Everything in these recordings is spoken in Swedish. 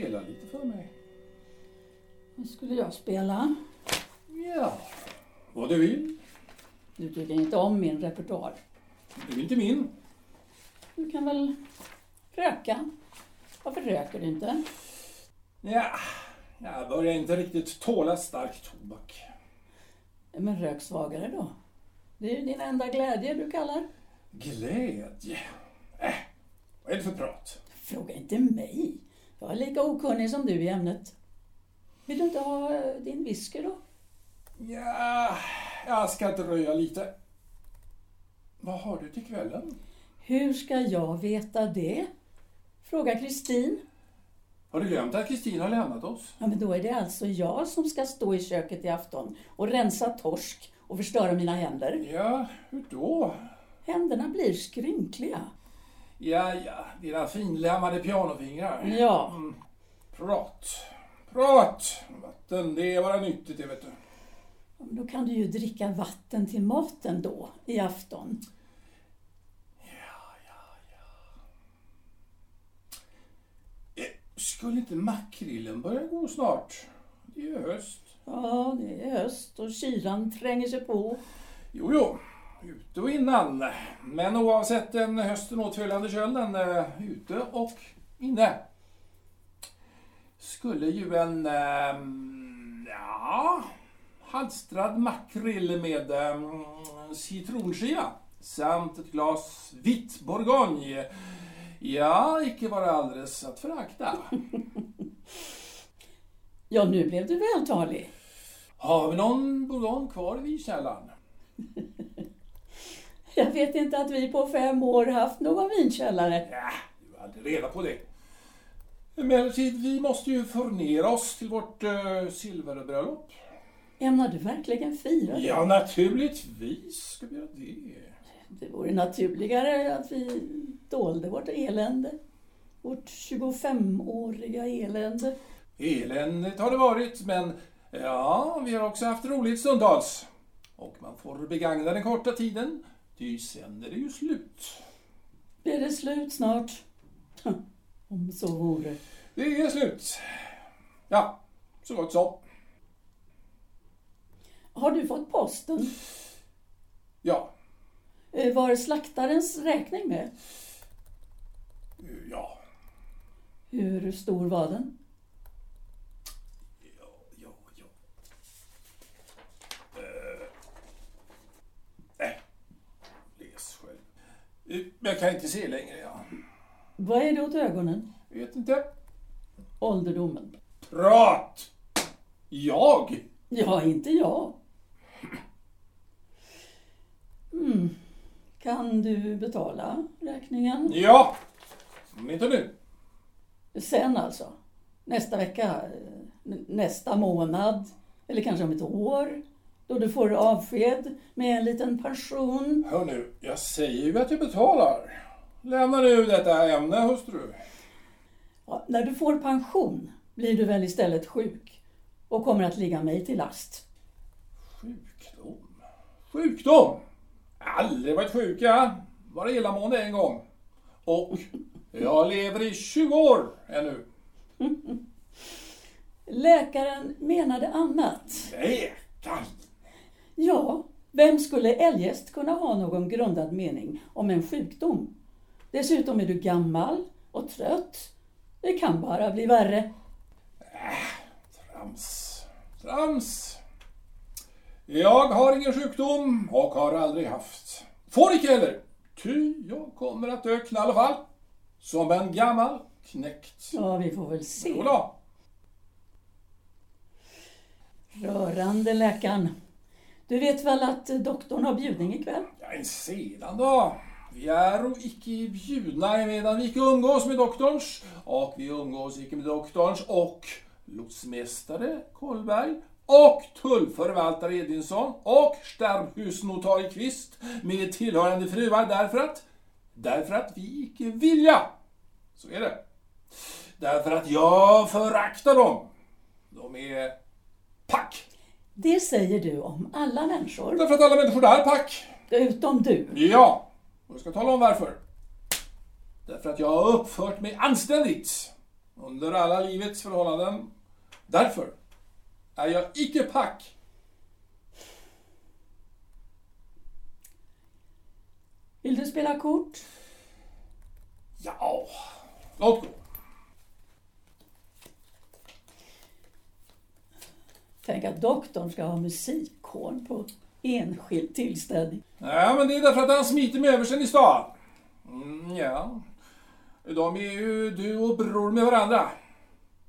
spela lite för mig? Vad skulle jag spela? Ja, vad du vill. Du tycker inte om min repertoar. Du är inte min. Du kan väl röka? Varför röker du inte? Ja, jag börjar inte riktigt tåla stark tobak. Men rök svagare då. Det är ju din enda glädje du kallar. Glädje? Äh, vad är det för prat? Fråga inte mig. Jag är lika okunnig som du i ämnet. Vill du inte ha eh, din whisky då? Ja, jag ska dröja lite. Vad har du till kvällen? Hur ska jag veta det? Fråga Kristin. Har du glömt att Kristin har lämnat oss? Ja, men då är det alltså jag som ska stå i köket i afton och rensa torsk och förstöra mina händer. Ja, hur då? Händerna blir skrynkliga. Ja, ja, dina finlämmade pianofingrar. Ja. Mm. Prat. Prat! Vatten, det är bara nyttigt det vet du. Ja, men Då kan du ju dricka vatten till maten då, i afton. Eh, Skulle inte makrillen börja gå snart? Det är ju höst. Ja, det är höst och kylan tränger sig på. Jo, jo. Ute och innan. Men oavsett den hösten åtföljande kölden, eh, ute och inne. Skulle ju en, ehm, ja, halstrad makrill med ehm, citronskiva samt ett glas vitt bourgogne. Ja, icke vara alldeles att förakta. Ja, nu blev du vältalig. Har vi någon bourgogne kvar i vinkällan? Jag vet inte att vi på fem år haft någon vinkällare. Ja, du hade reda på det. Emellertid, vi måste ju förnera oss till vårt uh, silverbröllop. Ämnar du verkligen fira det? Ja, naturligtvis ska vi göra det. Det vore naturligare att vi dolde vårt elände. Vårt 25-åriga elände. Eländigt har det varit, men ja, vi har också haft roligt stundtals. Och man får begagna den korta tiden, ty sen är det ju slut. Blir det slut snart? Om så vore. Det är slut. Ja, så gott så. Har du fått posten? Ja, Eh, Var slaktarens räkning med? ja, Hur stor var den? ja, ja, ja. Eh, Nej, läs själv. Eh, Men jag kan inte se längre, ja. Vad är det åt ögonen? Vet inte. Ålderdomen? Prat! Jag? Ja, inte jag. Mm. Kan du betala räkningen? Ja! Men inte nu. Sen alltså? Nästa vecka? eh, Nästa månad? Eller kanske om ett år? Då du får avsked med en liten pension? Hör nu, jag säger ju att jag betalar. Lämna nu detta ämne, hustru. Ja, när du får pension blir du väl istället sjuk och kommer att ligga mig till last. Sjukdom? Sjukdom? Aldrig varit sjuk, jag. Bara illamående en gång. Och jag lever i 20 år ännu. Läkaren menade annat. Läkaren? Ja, vem skulle eljest kunna ha någon grundad mening om en sjukdom? Dessutom är du gammal och trött. Det kan bara bli värre. Trams. Trams. Jag har ingen sjukdom och har aldrig haft. Får icke heller. Ty jag kommer att dö knall och fall. Som en gammal knäckt. Ja, vi får väl se. Jodå. Rörande läkaren. Du vet väl att doktorn har bjudning ikväll? Ja, en sedan då. Vi är och icke bjudna medan vi icke umgås med doktorns och vi umgås icke med doktorns och lotsmästare Kollberg och tullförvaltare Edvinsson och stärbhusnotarie Kvist med tillhörande fruar därför att därför att vi icke vilja. Så är det. Därför att jag föraktar dem. De är pack. Det säger du om alla människor, Därför att alla människor är pack. utom du. Ja, och jag ska tala om varför. Därför att jag har uppfört mig anständigt. under alla livets förhållanden. Därför är jag icke pack. Vill du spela kort? Ja, låt gå. Tänk att doktorn ska ha musikhorn på enskild tillställning. Nej, men det är därför att han smiter med översen i stan. Mm, ja. De är ju du och bror med varandra.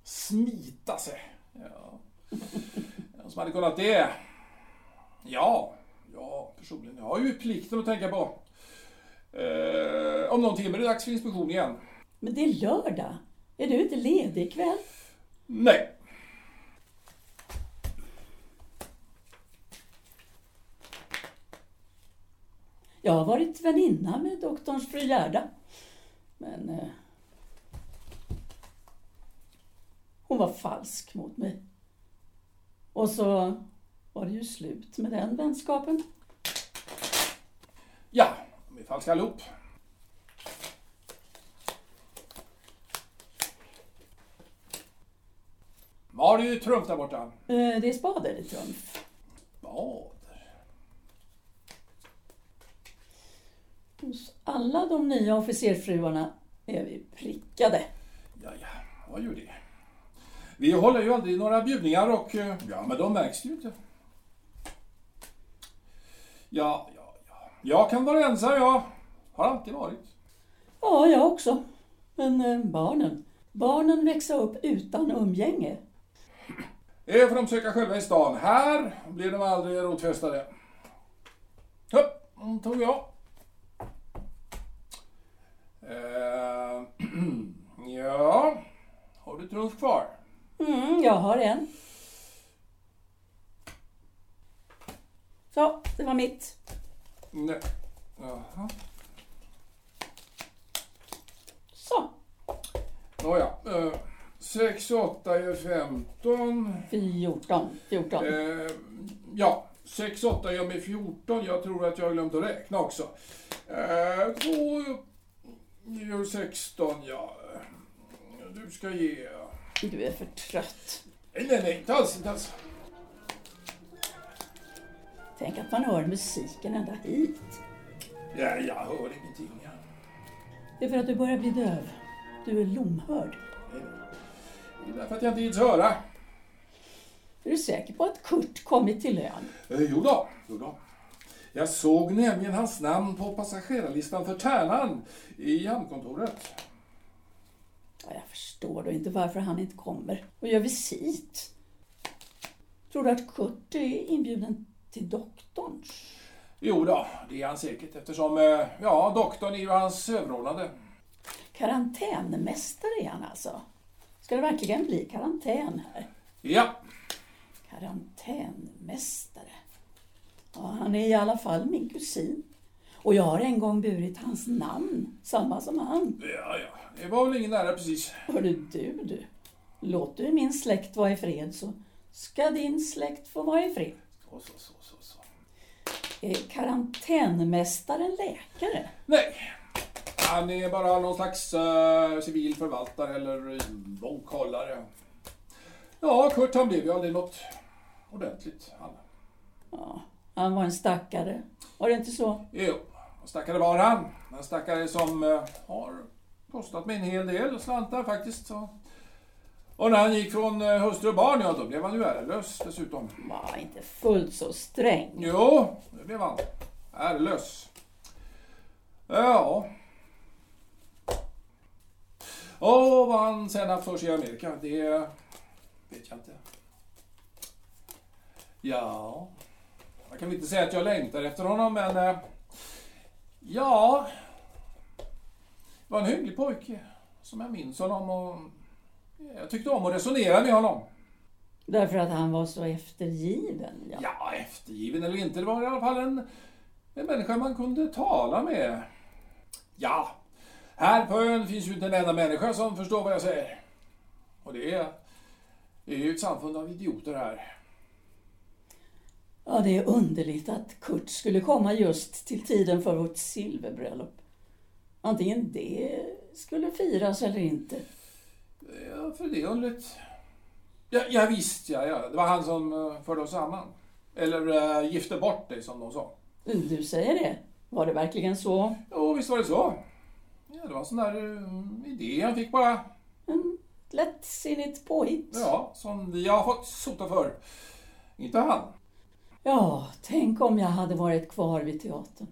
Smita sig. Ja. Vem som hade kunnat det? Ja, ja, personligen. Jag har ju plikten att tänka på. Eh, om någon timme är det dags för inspektion igen. Men det är lördag. Är du inte ledig ikväll? Nej. Jag har varit väninna med doktorns fru Gerda. Men... Eh, hon var falsk mot mig. Och så var det ju slut med den vänskapen. Ja, de är falska allihop. Vad har du i trumf där borta? Eh, det är spader i trumf. Spader? Hos alla de nya officersfruarna är vi prickade. Ja, ja, vad gör det? Vi håller ju aldrig några bjudningar och eh, ja, men de märks ju inte. Ja, ja, ja. Jag kan vara ensam, jag har alltid varit. Ja, jag också. Men eh, barnen. Barnen växer upp utan umgänge. Det får de söka själva i stan. Här blir de aldrig rotfästade. Hopp, tog jag. Eh, ja, har du trumf kvar? Mm, jag har en. Så, det var mitt. Nej. Jaha. Så, Nåja. Eh, 6, 8 är 15. 14. 14. Eh, ja, 6, 8 gör mig 14. Jag tror att jag har glömt att räkna också. Eh, 2 gör 16, ja. Du ska ge... Du är för trött. Nej, nej, inte alls, inte alls. Tänk att man hör musiken ända hit. Ja, jag hör ingenting. Det är för att du börjar bli döv. Du är lomhörd. Det är därför att jag inte gills höra. Är du säker på att Kurt kommit till ön? Eh, jo då, jo då. Jag såg nämligen hans namn på passagerarlistan för Tärnan i hamnkontoret. Ja, jag förstår då inte varför han inte kommer och gör visit. Tror du att Kurt är inbjuden till doktorns? Jo då, det är han säkert eftersom, eh, ja, doktorn är ju hans överordnade. Karantänmästare är han alltså. Ska det verkligen bli karantän här? Ja, Karantänmästare. Ja, han är i alla fall min kusin. Och jag har en gång burit hans namn, samma som han. ja, ja. Det var väl ingen nära precis. Hörru du, du. Låt du min släkt vara i fred så ska din släkt få vara i fred. Så, så, så, så, så. Är karantänmästaren läkare? Nej, han är bara någon slags uh, civil förvaltare eller bokhållare. Ja, Kurt han blev ju aldrig något ordentligt. Han. Ja, han var en stackare. Var det inte så? Jo, stackare var han. En stackare som eh, har kostat mig en hel del slantar faktiskt. Så. Och när han gick från eh, hustru och barn, ja då blev han ju ärelös dessutom. Var inte fullt så sträng. Jo, det blev han. Ärelös. Ja. Och vad han sen haft för sig i Amerika, det vet jag inte. Ja, jag kan väl inte säga att jag längtar efter honom, men... Ja, det var en hygglig pojke, som jag minns honom. Och jag tyckte om att resonera med honom. Därför att han var så eftergiven. Ja. Ja, eftergiven eller inte, det var i alla fall en, en människa man kunde tala med. Ja, här på ön finns ju inte en enda människa som förstår vad jag säger. Och det är, det är ju ett samfund av idioter här. Ja, det är underligt att Kurt skulle komma just till tiden för vårt silverbröllop. Antingen det skulle firas eller inte. Ja, för det är underligt. Ja, ja visst, ja, ja. Det var han som uh, förde oss samman. Eller uh, gifte bort dig, som de sa. Du säger det? Var det verkligen så? Jo, visst var det så. Ja, det var en sån där uh, idé han fick bara. En lättsinnigt påhitt. Ja, som vi har fått sota för. Inte han. Ja, tänk om jag hade varit kvar vid teatern.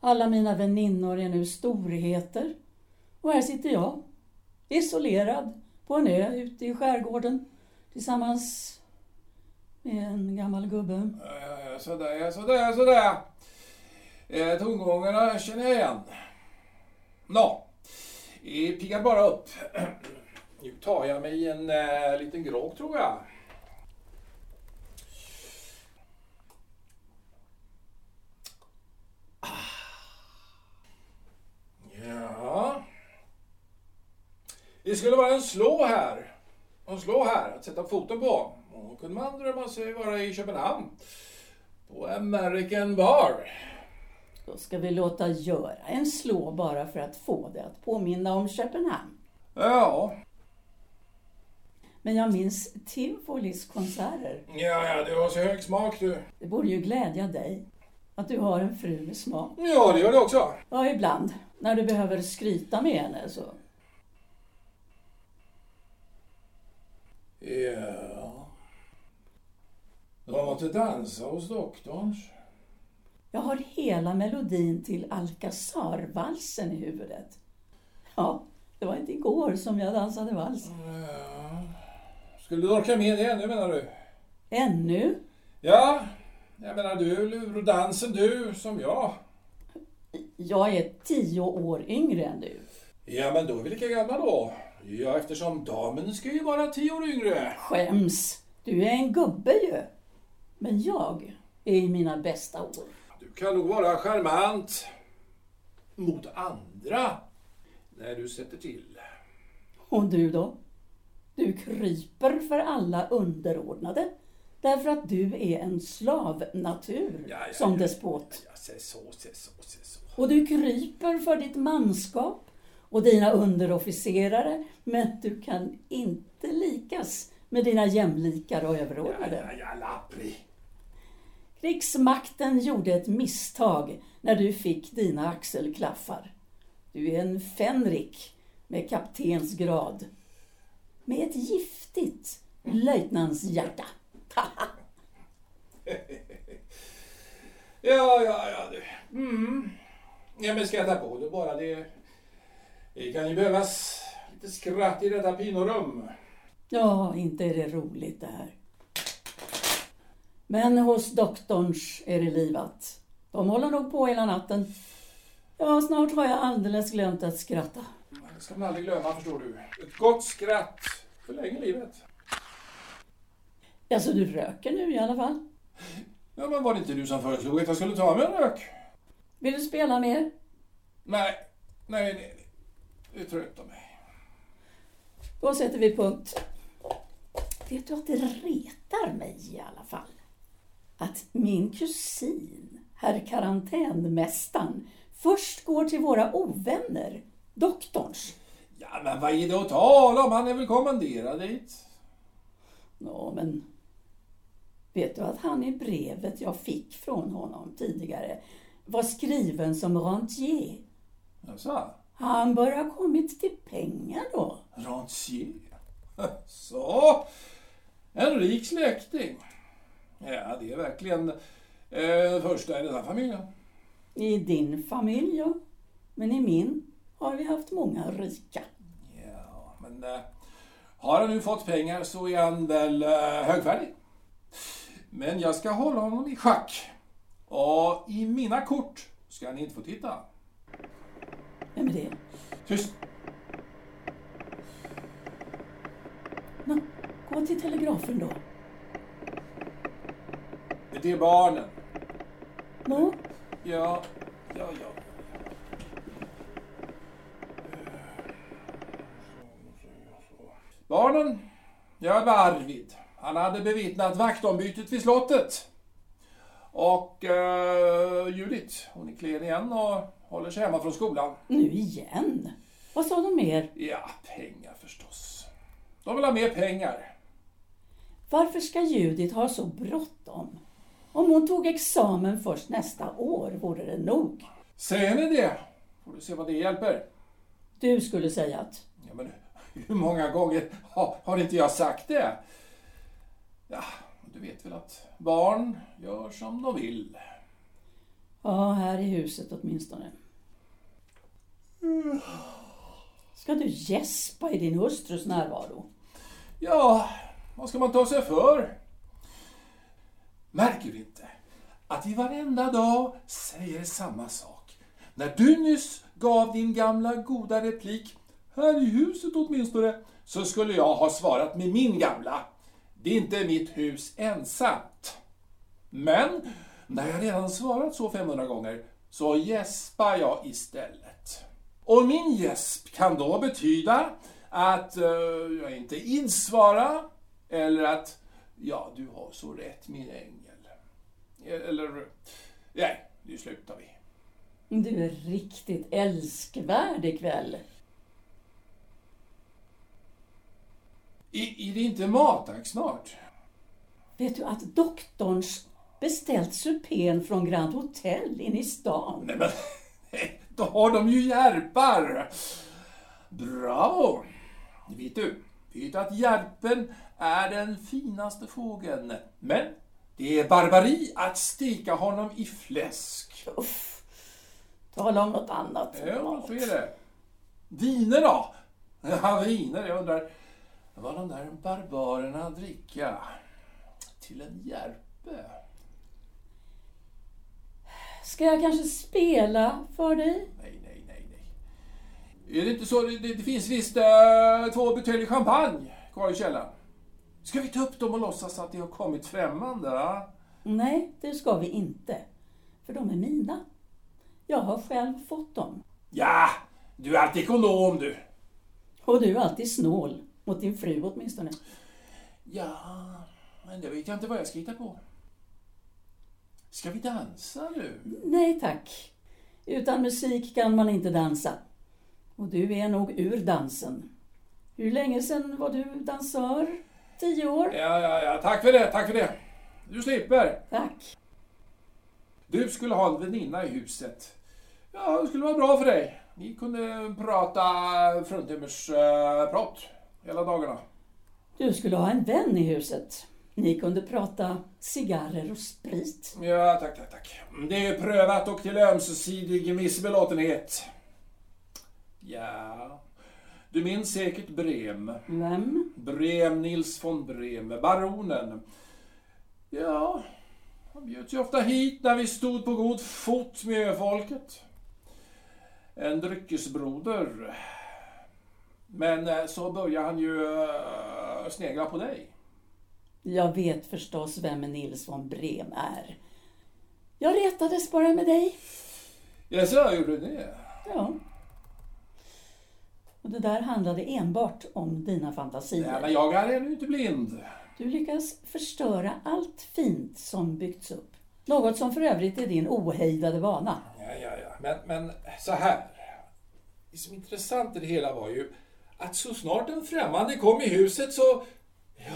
Alla mina väninnor är nu storheter. Och här sitter jag, isolerad på en ö ute i skärgården tillsammans med en gammal gubbe. Ja, sådär, ja, sådär, sådär. Eh, tongångarna känner jag igen. Nå, eh, piggar bara upp. Nu tar jag mig en eh, liten grogg tror jag. Ja. Det skulle vara en slå här. En slå här att sätta foten på. Och då kunde man drömma sig vara i Köpenhamn. På American Bar. Då ska vi låta göra en slå bara för att få det att påminna om Köpenhamn. Ja. Men jag minns Tivolis konserter. Ja, ja, du har så hög smak du. Det borde ju glädja dig att du har en fru med smak. Ja, det gör det också. Ja, ibland. När du behöver skryta med henne så. Ja. De måste dansa hos doktorns. Jag har hela melodin till Alcazar-valsen i huvudet. Ja, det var inte igår som jag dansade vals. Ja. Skulle du orka med det ännu menar du? Ännu? Ja, jag menar du lurodansen du som jag. Jag är tio år yngre än du. Ja, men då är vi lika gamla då. Ja, eftersom damen ska ju vara tio år yngre. Skäms! Du är en gubbe ju. Men jag är i mina bästa år. Du kan nog vara charmant mot andra när du sätter till. Och du då? Du kryper för alla underordnade därför att du är en slavnatur Ja, ja, som ja. despot. Ja, se så, se så, se så. Och du kryper för ditt manskap och dina underofficerare men du kan inte likas med dina jämlikar och Ja, överordnade. ja, ja, lappri. Krigsmakten gjorde ett misstag när du fick dina axelklaffar. Du är en fänrik med kaptensgrad. Med ett giftigt löjtnantshjärta. Ja, ja, ja. du. Mm. Ja, men skratta på det bara. Det, det kan ju behövas lite skratt i detta pinorum. Ja, inte är det roligt det här. Men hos doktorns är det livat. De håller nog på hela natten. Ja, snart har jag alldeles glömt att skratta. Det ska man aldrig glömma, förstår du. Ett gott skratt förlänger livet. Alltså, du röker nu i alla fall. Ja, men var det inte du som föreslog att jag skulle ta mig en rök? Vill du spela mer? Nej, nej, nej. nej. Det tröttar mig. Då sätter vi punkt. Vet du att det retar mig i alla fall? Att min kusin, herr karantänmästaren, först går till våra ovänner, doktorns. Ja, men vad är det att tala om? Han är väl kommenderad dit. Ja, men vet du att han i brevet jag fick från honom tidigare var skriven som rentier? Jaså? Han bör ha kommit till pengar då. Rancier? Så, en rik släkting. Ja, det är verkligen eh, första i den här familjen. I din familj, ja. Men i min har vi haft många rika. Ja, men eh, har han nu fått pengar så är han väl eh, högfärdig. Men jag ska hålla honom i schack. Och i mina kort ska ni inte få titta. Vem är det? Tyst! Nå, gå till telegrafen då. Det är barnen. Nå, Ja, ja, ja. Barnen? Ja, det var Arvid. Han hade bevittnat vaktombytet vid slottet. Och uh, Judith, hon är klen igen och håller sig hemma från skolan. nu igen. Vad sa de mer? Ja, pengar förstås. De vill ha mer pengar. Varför ska Judit ha så bråttom? Om hon tog examen först nästa år vore det nog. Säger ni det? Får du se vad det hjälper. Du skulle säga att... Ja, men hur många gånger har, har inte jag sagt det? Ja, du vet väl att barn gör som de vill. Ja, här i huset åtminstone. Ska du gäspa i din hustrus närvaro? Ja, vad ska man ta sig för? Märker du inte att vi varenda dag säger samma sak? När du nyss gav din gamla goda replik, här i huset åtminstone, så skulle jag ha svarat med min gamla. Det är inte mitt hus ensamt. Men när jag redan svarat så 500 gånger så gäspar jag istället. Och min gäsp kan då betyda att uh, jag inte insvara eller att ja, du har så rätt min ängel. E-, eller nej, nu slutar vi. Du är riktigt älskvärd ikväll. Är det inte matdags snart? Vet du att doktorns beställt supén från Grand Hotel inne i stan? Nej men, då har de ju järpar! Bravo! Vet du, vet att järpen är den finaste fågeln. Men det är barbari att steka honom i fläsk. Uff. Tala om något annat. Ja, så är det. Viner då? Ja, viner. Jag undrar vad de där barbarerna dricka till en järpe? Ska jag kanske spela för dig? Nej, nej, nej, nej. Är det inte så? Det, det finns visst äh, två buteljer champagne kvar i källaren. Ska vi ta upp dem och låtsas att de har kommit främmande? Va? Nej, det ska vi inte. För de är mina. Jag har själv fått dem. Ja, du är alltid ekonom du. Och du är alltid snål. Mot din fru åtminstone. Ja, men det vet jag inte vad jag ska hitta på. Ska vi dansa nu? Nej tack. Utan musik kan man inte dansa. Och du är nog ur dansen. Hur länge sedan var du dansör? Tio år? Ja, ja, ja. Tack för det, tack för det. Du slipper. Tack. Du skulle ha en väninna i huset. Ja, det skulle vara bra för dig. Ni kunde prata fruntimmersprat hela dagarna. Du skulle ha en vän i huset. Ni kunde prata cigarrer och sprit. Ja, tack, tack, tack. Det är prövat och till ömsesidig missbelåtenhet. Ja, du minns säkert Brem. Vem? Brem, Nils von Brem, baronen. Ja, han bjöd ju ofta hit när vi stod på god fot med folket. En dryckesbroder. Men eh, så började han ju uh, snegla på dig. Jag vet förstås vem Nils von Brem är. Jag retades bara med dig. Jaså, jag gjorde det? Ja. Och det där handlade enbart om dina fantasier. Nej, men jag är ännu inte blind. Du lyckas förstöra allt fint som byggts upp. Något som för övrigt är din ohejdade vana. Ja, ja, ja. Men, men så här. Det som är intressant i det hela var ju att så snart en främmande kom i huset så,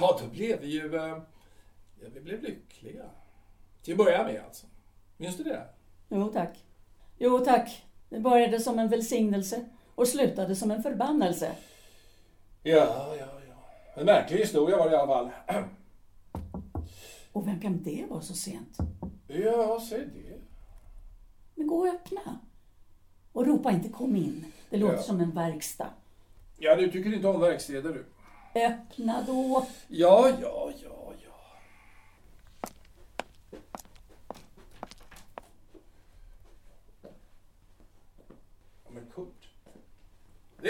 ja då blev vi ju, eh, ja vi blev lyckliga. Till att börja med alltså. Minns du det? Jo tack. Jo tack. Det började som en välsignelse och slutade som en förbannelse. Ja, ja, ja. En märklig historia var det i alla fall. Och vem kan det vara så sent? Ja, säg det. Men gå och öppna. Och ropa inte kom in. Det låter Ja. som en verkstad. Ja, du tycker inte om verkstäder du. Öppna då. Ja, ja, ja, ja. Men Kurt. Det,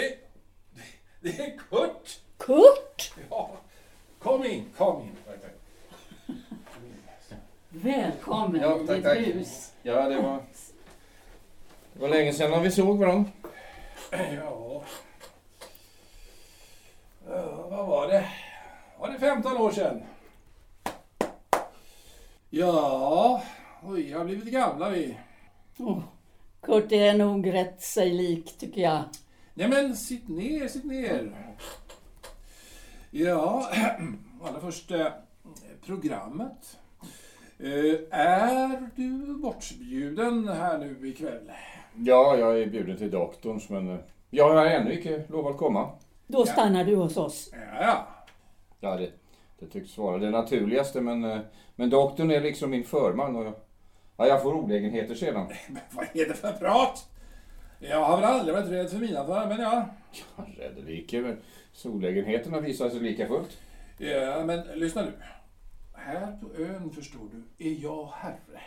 det, det är Kurt! Kurt! Ja. Kom in, kom in. Tack, tack. Kom in. Välkommen Ja, i tack, ditt tack. hus. Ja, det var... Det var länge sedan vi såg varandra. Ja. Ja. Vad var det? Var det 15 år sedan? Ja, oj, vi har blivit gamla vi. Åh, Kurt är nog rätt sig lik tycker jag. Nej men sitt ner, sitt ner. Ja, allra först eh, programmet. Eh, är du bortbjuden här nu ikväll? Ja, jag är bjuden till doktorns men eh, jag har ännu inte lovat komma. Då stannar du hos oss. Ja, ja. Det, det tycks vara det naturligaste men, eh, men doktorn är liksom min förman och jag, ja, jag får olägenheter sedan. Men vad är det för prat? Jag har väl aldrig varit rädd för mina för, men ja. Ja, Räddevike, men så olägenheterna visar sig lika fullt. ja. Men lyssna nu. Här på ön, förstår du, är jag herre.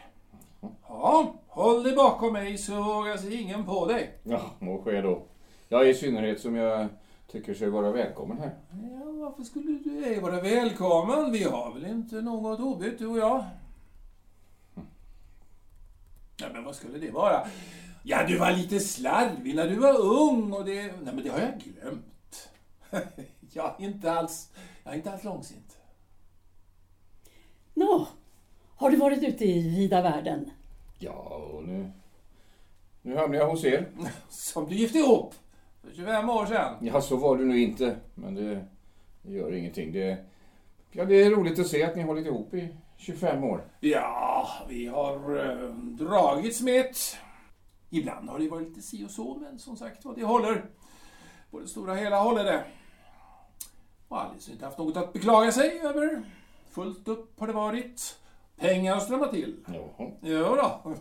Ja, håll dig bakom mig så vågar sig ingen på dig. Ja, må ske då. Ja, i synnerhet som jag tycker sig vara välkommen här. Ja, varför skulle du ej vara välkommen? Vi har väl inte något obytt, du och jag? Ja, men vad skulle det vara? Ja, du var lite slarvig när du var ung och det... Nej, men det har jag glömt. jag är inte alls... Jag är inte alls långsint. Nå, har du varit ute i vida världen? Ja, och nu... Nu hamnar jag hos er. Som du gifte ihop för 25 år sedan. Ja, så var det nu inte. Men det, det gör ingenting. Det, ja, det är roligt att se att ni hållit ihop i 25 år. Ja, vi har eh, dragits med ett. Ibland har det varit lite si och så, men som sagt vad det håller. På det stora hela håller det. Och Alice har inte haft något att beklaga sig över. Fullt upp har det varit. Pengar har strömmat till. Jaha. Jo då.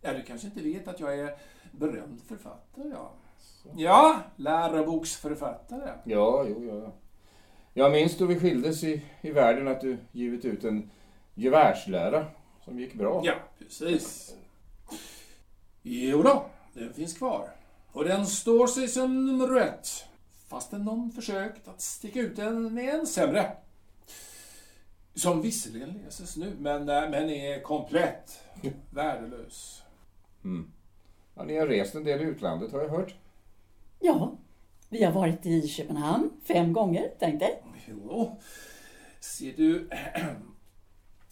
Ja, du kanske inte vet att jag är berömd författare, ja. Ja, läroboksförfattare. Ja, jo, ja. Jag minns då vi skildes i, i världen att du givit ut en gevärslära som gick bra. Ja, precis. Jo då, den finns kvar. Och den står sig som nummer ett. Fastän någon försökt att sticka ut den med en sämre. Som visserligen läses nu, men, eh, men är komplett värdelös. Mm. Ja, ni har rest en del i utlandet har jag hört. Ja, vi har varit i Köpenhamn fem gånger, tänk dig. Jo, ser du...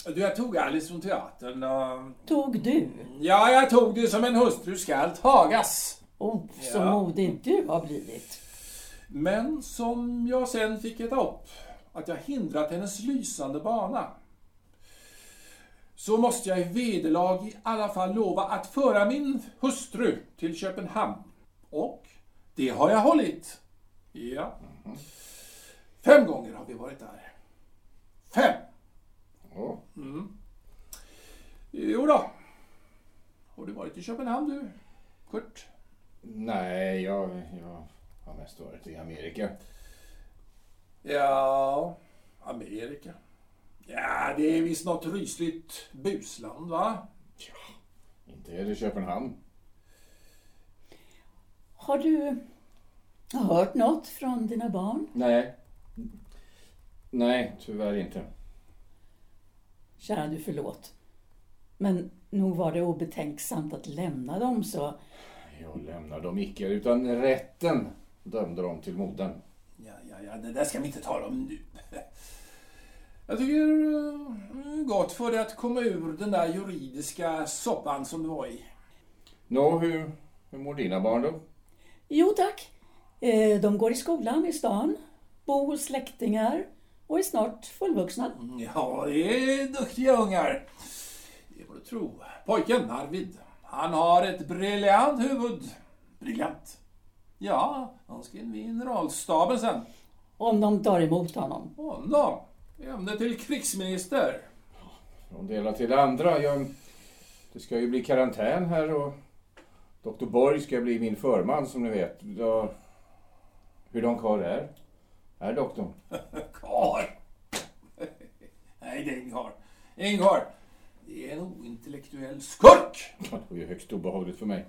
Du, jag tog Alice från teatern och... Tog du? Ja, jag tog det som en hustru skall tagas. Oh, så Ja. modig du har blivit. Men som jag sen fick äta upp, att jag hindrat hennes lysande bana. Så måste jag i vederlag i alla fall lova att föra min hustru till Köpenhamn. Och det har jag hållit. Ja. Fem gånger har vi varit där. Fem! Ja. Jo då. Har du varit i Köpenhamn du, Kurt? Nej, jag, jag har mest varit i Amerika. Ja, Amerika. Ja, det är visst något rysligt busland, va? Inte är det Köpenhamn. Har du hört något från dina barn? Nej. Nej, tyvärr inte. Kära du, förlåt. Men nog var det obetänksamt att lämna dem så. Jag lämnar dem icke, utan rätten dömde dem till modern. Ja, ja, ja, det där ska vi inte tala om nu. Jag tycker eh, gott för dig att komma ur den där juridiska soppan som du var i. Nå, hur, hur mår dina barn då? Jo tack. Eh, De går i skolan i stan, bor hos släktingar och är snart fullvuxna. Ja, det är duktiga ungar. Det får du tro. Pojken, Arvid, han har ett briljant huvud. Briljant. Ja, han ska in vid generalstaben sen. Om de tar emot honom. Honom. Ämne till krigsminister. Från det ena till det andra. Jag, det ska ju bli karantän här och Dr. Borg ska bli min förman som ni vet. Ja, hur lång karl är? Är doktorn? Kar. Nej, det är ingen kar. Ingen kar. Det är en ointellektuell skurk. Det var ju högst obehagligt för mig.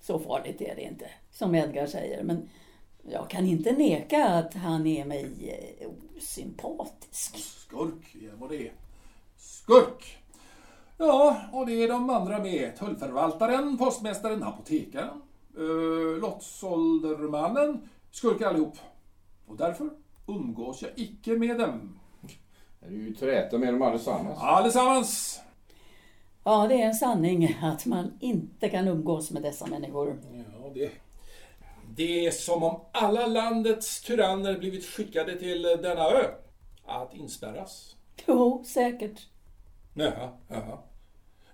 Så farligt är det inte, som Edgar säger. Men jag kan inte neka att han är mig eh, osympatisk. Skurk, ja vad det är. Skurk. Ja, och det är de andra med. Tullförvaltaren, postmästaren, apotekaren, uh, lottsåldermannen. Skurkar allihop. Och därför umgås jag icke med dem. Det är ju träta med dem allesammans. Allesammans. Ja, det är en sanning att man inte kan umgås med dessa människor. Ja, det, Det är som om alla landets tyranner blivit skickade till denna ö. Att inspärras. Jo, säkert. Jaha, jaha.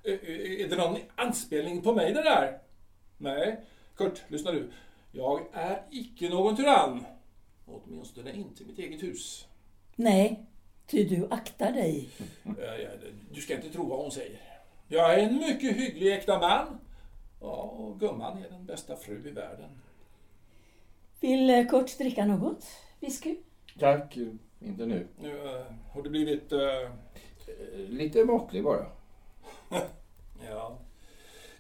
Är det någon anspelning på mig det där? Nej. Kurt, lyssna du. Jag är icke någon tyrann. Åtminstone inte i mitt eget hus. Nej, ty du aktar dig. Du ska inte tro vad hon säger. Jag är en mycket hygglig äkta man. Ja, och gumman är den bästa fru i världen. Vill eh, Kurt dricka något? Whisky? Tack, inte nu. Nu uh, har det blivit... Uh... Lite måttlig bara. ja.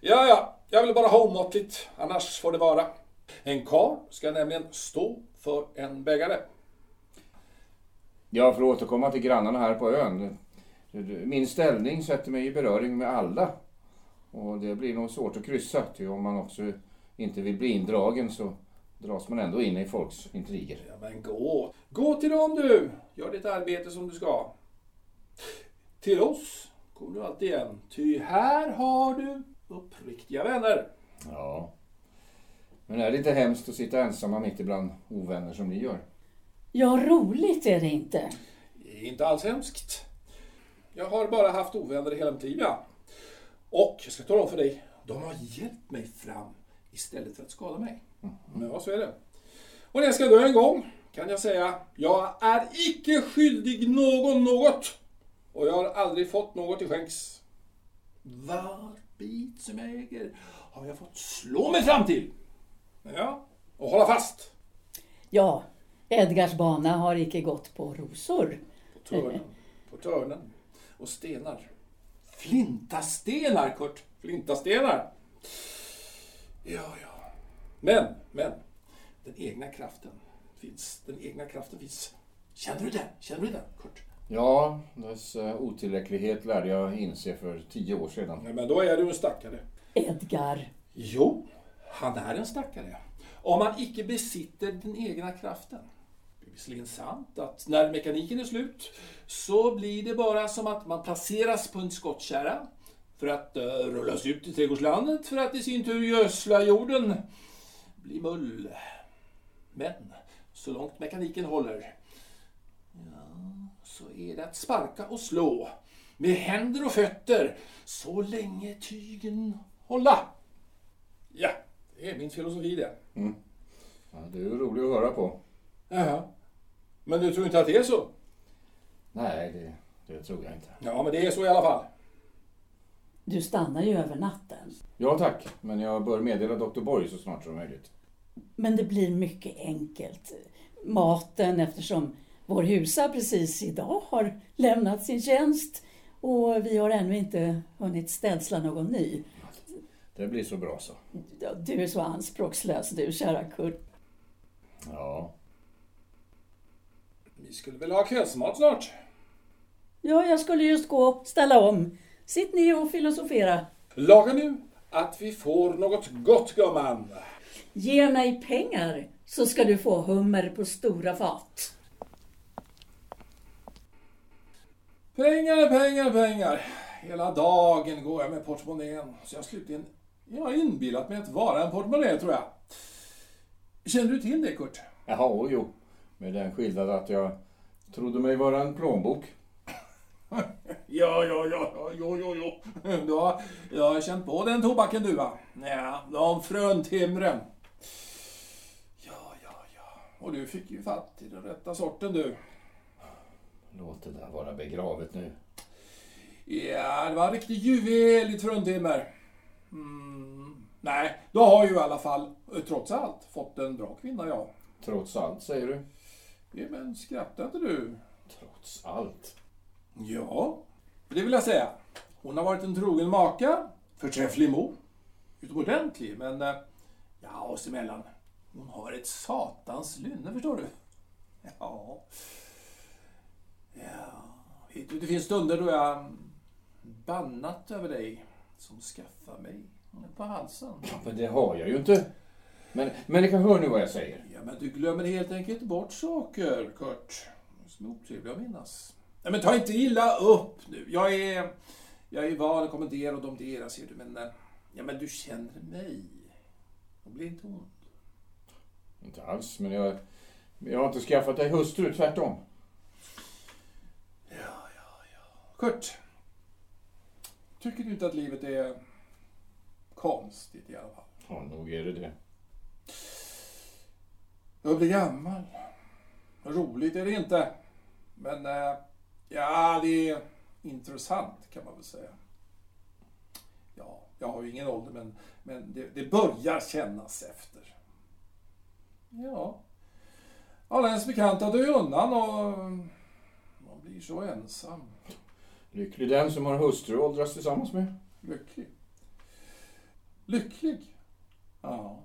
Ja, ja. Jag vill bara ha omåttligt. Annars får det vara. En kar ska nämligen stå för en bägare. Ja, för att återkomma till grannarna här på ön. Min ställning sätter mig i beröring med alla. Och det blir nog svårt att kryssa, ty om man också inte vill bli indragen så dras man ändå in i folks intriger. Ja, men gå. Gå till dem du. Gör ditt arbete som du ska. Till oss kommer du alltid igen. Ty här har du uppriktiga vänner. Ja. Men är det inte hemskt att sitta ensamma mitt ibland ovänner som ni gör? Ja, roligt är det inte. Det är inte alls hemskt. Jag har bara haft ovänner hela mitt liv, ja. Och jag ska tala om för dig, de har hjälpt mig fram istället för att skada mig. Mm. Ja, så är det. Och när jag ska dö en gång kan jag säga, jag är icke skyldig någon något. Och jag har aldrig fått något till skänks. Var bit som jag äger har jag fått slå mig fram till. Ja, och hålla fast. Ja, Edgars bana har icke gått på rosor. På törnen, på törnen och stenar. Flintastenar, Kurt. Flintastenar. Ja, ja. Men, men. Den egna kraften finns. Den egna kraften finns. Känner du den? Känner du den, Kurt? Ja, dess eh, otillräcklighet lärde jag inse för tio år sedan. Ja, men då är du en stackare. Edgar. Jo, han är en stackare. Om han icke besitter den egna kraften. Det är visserligen sant att när mekaniken är slut så blir det bara som att man placeras på en skottkärra för att uh, rullas ut i trädgårdslandet för att i sin tur gödsla jorden, bli mull. Men så långt mekaniken håller, så är det att sparka och slå med händer och fötter så länge tygen hålla. Ja, det är min filosofi det. Mm. Ja, det är ju roligt att höra på. Jaha. Men du tror inte att det är så? Nej, det, det tror jag inte. Ja, men det är så i alla fall. Du stannar ju över natten. Ja tack, men jag bör meddela doktor Borg så snart som möjligt. Men det blir mycket enkelt. Maten eftersom vår husa precis idag har lämnat sin tjänst och vi har ännu inte hunnit städsla någon ny. Det blir så bra så. Du är så anspråkslös du, kära Kurt. Ja. Vi skulle väl ha kvällsmat snart? Ja, jag skulle just gå och ställa om. Sitt ner och filosofera. Laga nu att vi får något gott, gumman. Ge mig pengar så ska du få hummer på stora fat. Pengar, pengar, pengar. Hela dagen går jag med portmonnän. Så jag slutligen jag har inbillat mig att vara en portmonnä, tror jag. Känner du till det, Kurt? Jaha, jo. Med den skillnad att jag trodde mig vara en plånbok. ja, ja, ja, ja, jo, jo, jo. Du har, jag har känt på den tobaken du, va? Ja, de fruntimren. Ja, ja, ja. Och du fick ju fatt i den rätta sorten, du. Låt det där vara begravet nu. Ja, det var en riktig juvel i fruntimmer. Mm, nej, du har ju i alla fall, trots allt, fått en bra kvinna, ja. Trots allt, säger du? Ja, men skrattar inte du? Trots allt? Ja, det vill jag säga. Hon har varit en trogen maka, förträfflig mor, utomordentlig, men eh, ja, oss emellan. Hon har ett satans lynne, förstår du. Ja. Ja, det finns stunder då jag bannat över dig som skaffar mig på halsen. Ja, men det har jag ju inte. Men, men ni kan höra nu vad jag säger. Ja, men du glömmer helt enkelt bort saker, Kurt. Som är otrevliga att minnas. Nej, men ta inte illa upp nu. Jag är, jag är van att kommendera och domdera, ser du. Men, ja, men du känner mig. Och blir inte ond. Inte alls, men jag, jag har inte skaffat dig hustru, tvärtom. Kurt, tycker du inte att livet är konstigt i alla fall? Ja, nog är det det. Jag blir gammal. Roligt är det inte. Men, eh, ja, det är intressant kan man väl säga. Ja, jag har ju ingen ålder, men, men det, det börjar kännas efter. Ja. Alla ens bekanta dör undan och man blir så ensam. Lycklig den som har hustru och åldras tillsammans med. Lycklig. Lycklig? Ja.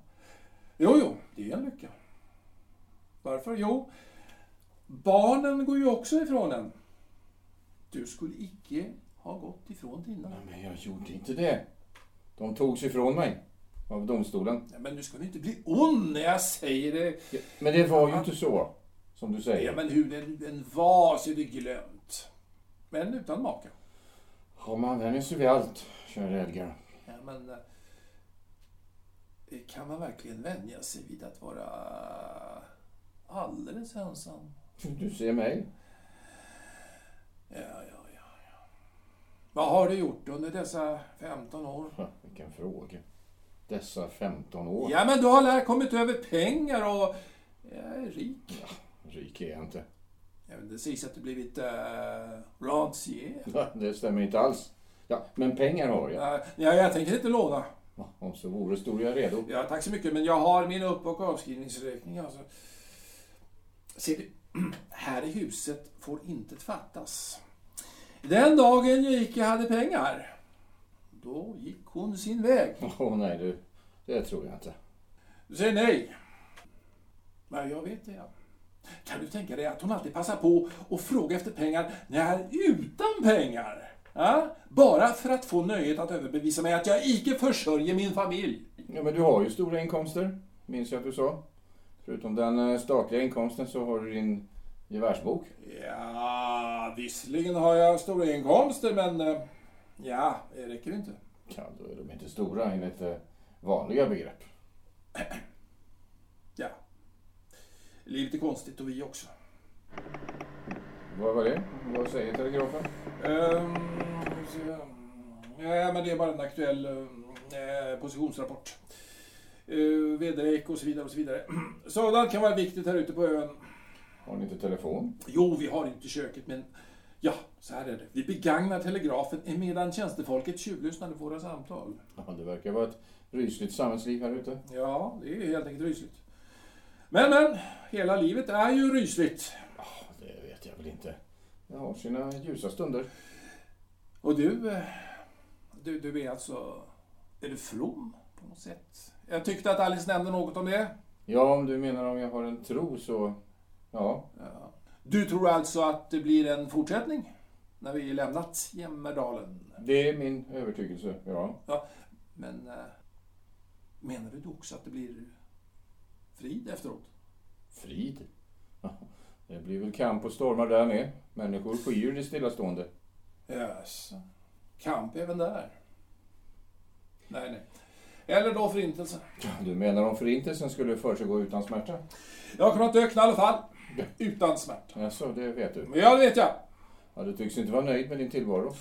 Jo, jo, det är en lycka. Varför? Jo, barnen går ju också ifrån en. Du skulle icke ha gått ifrån dina. Men jag gjorde inte det. De togs ifrån mig. Av domstolen. Ja, men du ska inte bli ond när jag säger det. Ja, Men det var ju inte så. Som du säger. Ja, men hur den, den var så är det glömt. Men utan maka. Ja, man vänjer sig vid allt, kära Edgar. Ja, men... eh, Kan man verkligen vänja sig vid att vara alldeles ensam? Du ser mig. Ja, ja, ja, ja. Vad har du gjort under dessa 15 år? Ha, Vilken fråga. Dessa 15 år. Ja, men du har lärt kommit över pengar och jag är rik. Rik är jag inte. Men det sägs att du blivit uh, rentier. Ja, Det stämmer inte alls. Ja, men pengar har jag. Ja, ja, jag tänker inte låna. Ja, Om så vore stod jag redo. Ja, tack så mycket, men jag har min upp och avskrivningsräkning. Alltså. Ser du, här i huset får inte fattas. Den dagen jag icke hade pengar, då gick hon sin väg. Åh nej du, det tror jag inte. Du säger nej. Nej, jag vet det. Ja. Kan du tänka dig att hon alltid passar på att fråga efter pengar när jag är utan pengar? Ja? Bara för att få nöjet att överbevisa mig att jag icke försörjer min familj. Ja, men du har ju stora inkomster, minns jag att du sa. Förutom den eh, statliga inkomsten så har du din gevärsbok. Ja, visserligen har jag stora inkomster, men eh, ja, det räcker inte. Ja, då är de inte stora enligt eh, vanliga begrepp. Ja. Livet är konstigt och vi också. Vad var det? Vad säger telegrafen? Ja, men det är bara en aktuell eh, positionsrapport. Uh, väderlek och så vidare och så vidare. Sådant kan vara viktigt här ute på ön. Har ni inte telefon? Jo, vi har inte köket, men ja, så här är det. Vi begagnar telegrafen medan tjänstefolket tjuvlyssnar på våra samtal. Ja, det verkar vara ett rysligt samhällsliv här ute. Ja, det är helt enkelt rysligt. Men, men, hela livet är ju rysligt. Ja, det vet jag väl inte. Det har sina ljusa stunder. Och du, eh, du, du är alltså, är du from på något sätt? Jag tyckte att Alice nämnde något om det. Ja, om du menar om jag har en tro så... Ja, Ja. Du tror alltså att det blir en fortsättning? När vi lämnat Jämmerdalen? det är min övertygelse. Ja. Ja, men eh, menar du då också att det blir frid efteråt? Frid? Det blir väl kamp och stormar där med. Människor skyr det stillastående. Jaså. Kamp även där? Nej, nej. Eller då förintelse. Ja, Du menar om förintelsen skulle försiggå utan smärta? Jag kommer att ökna i alla fall. Utan smärta. Jaså, det vet du. Men ja, det vet jag. Ja, du tycks inte vara nöjd med din tillvaro.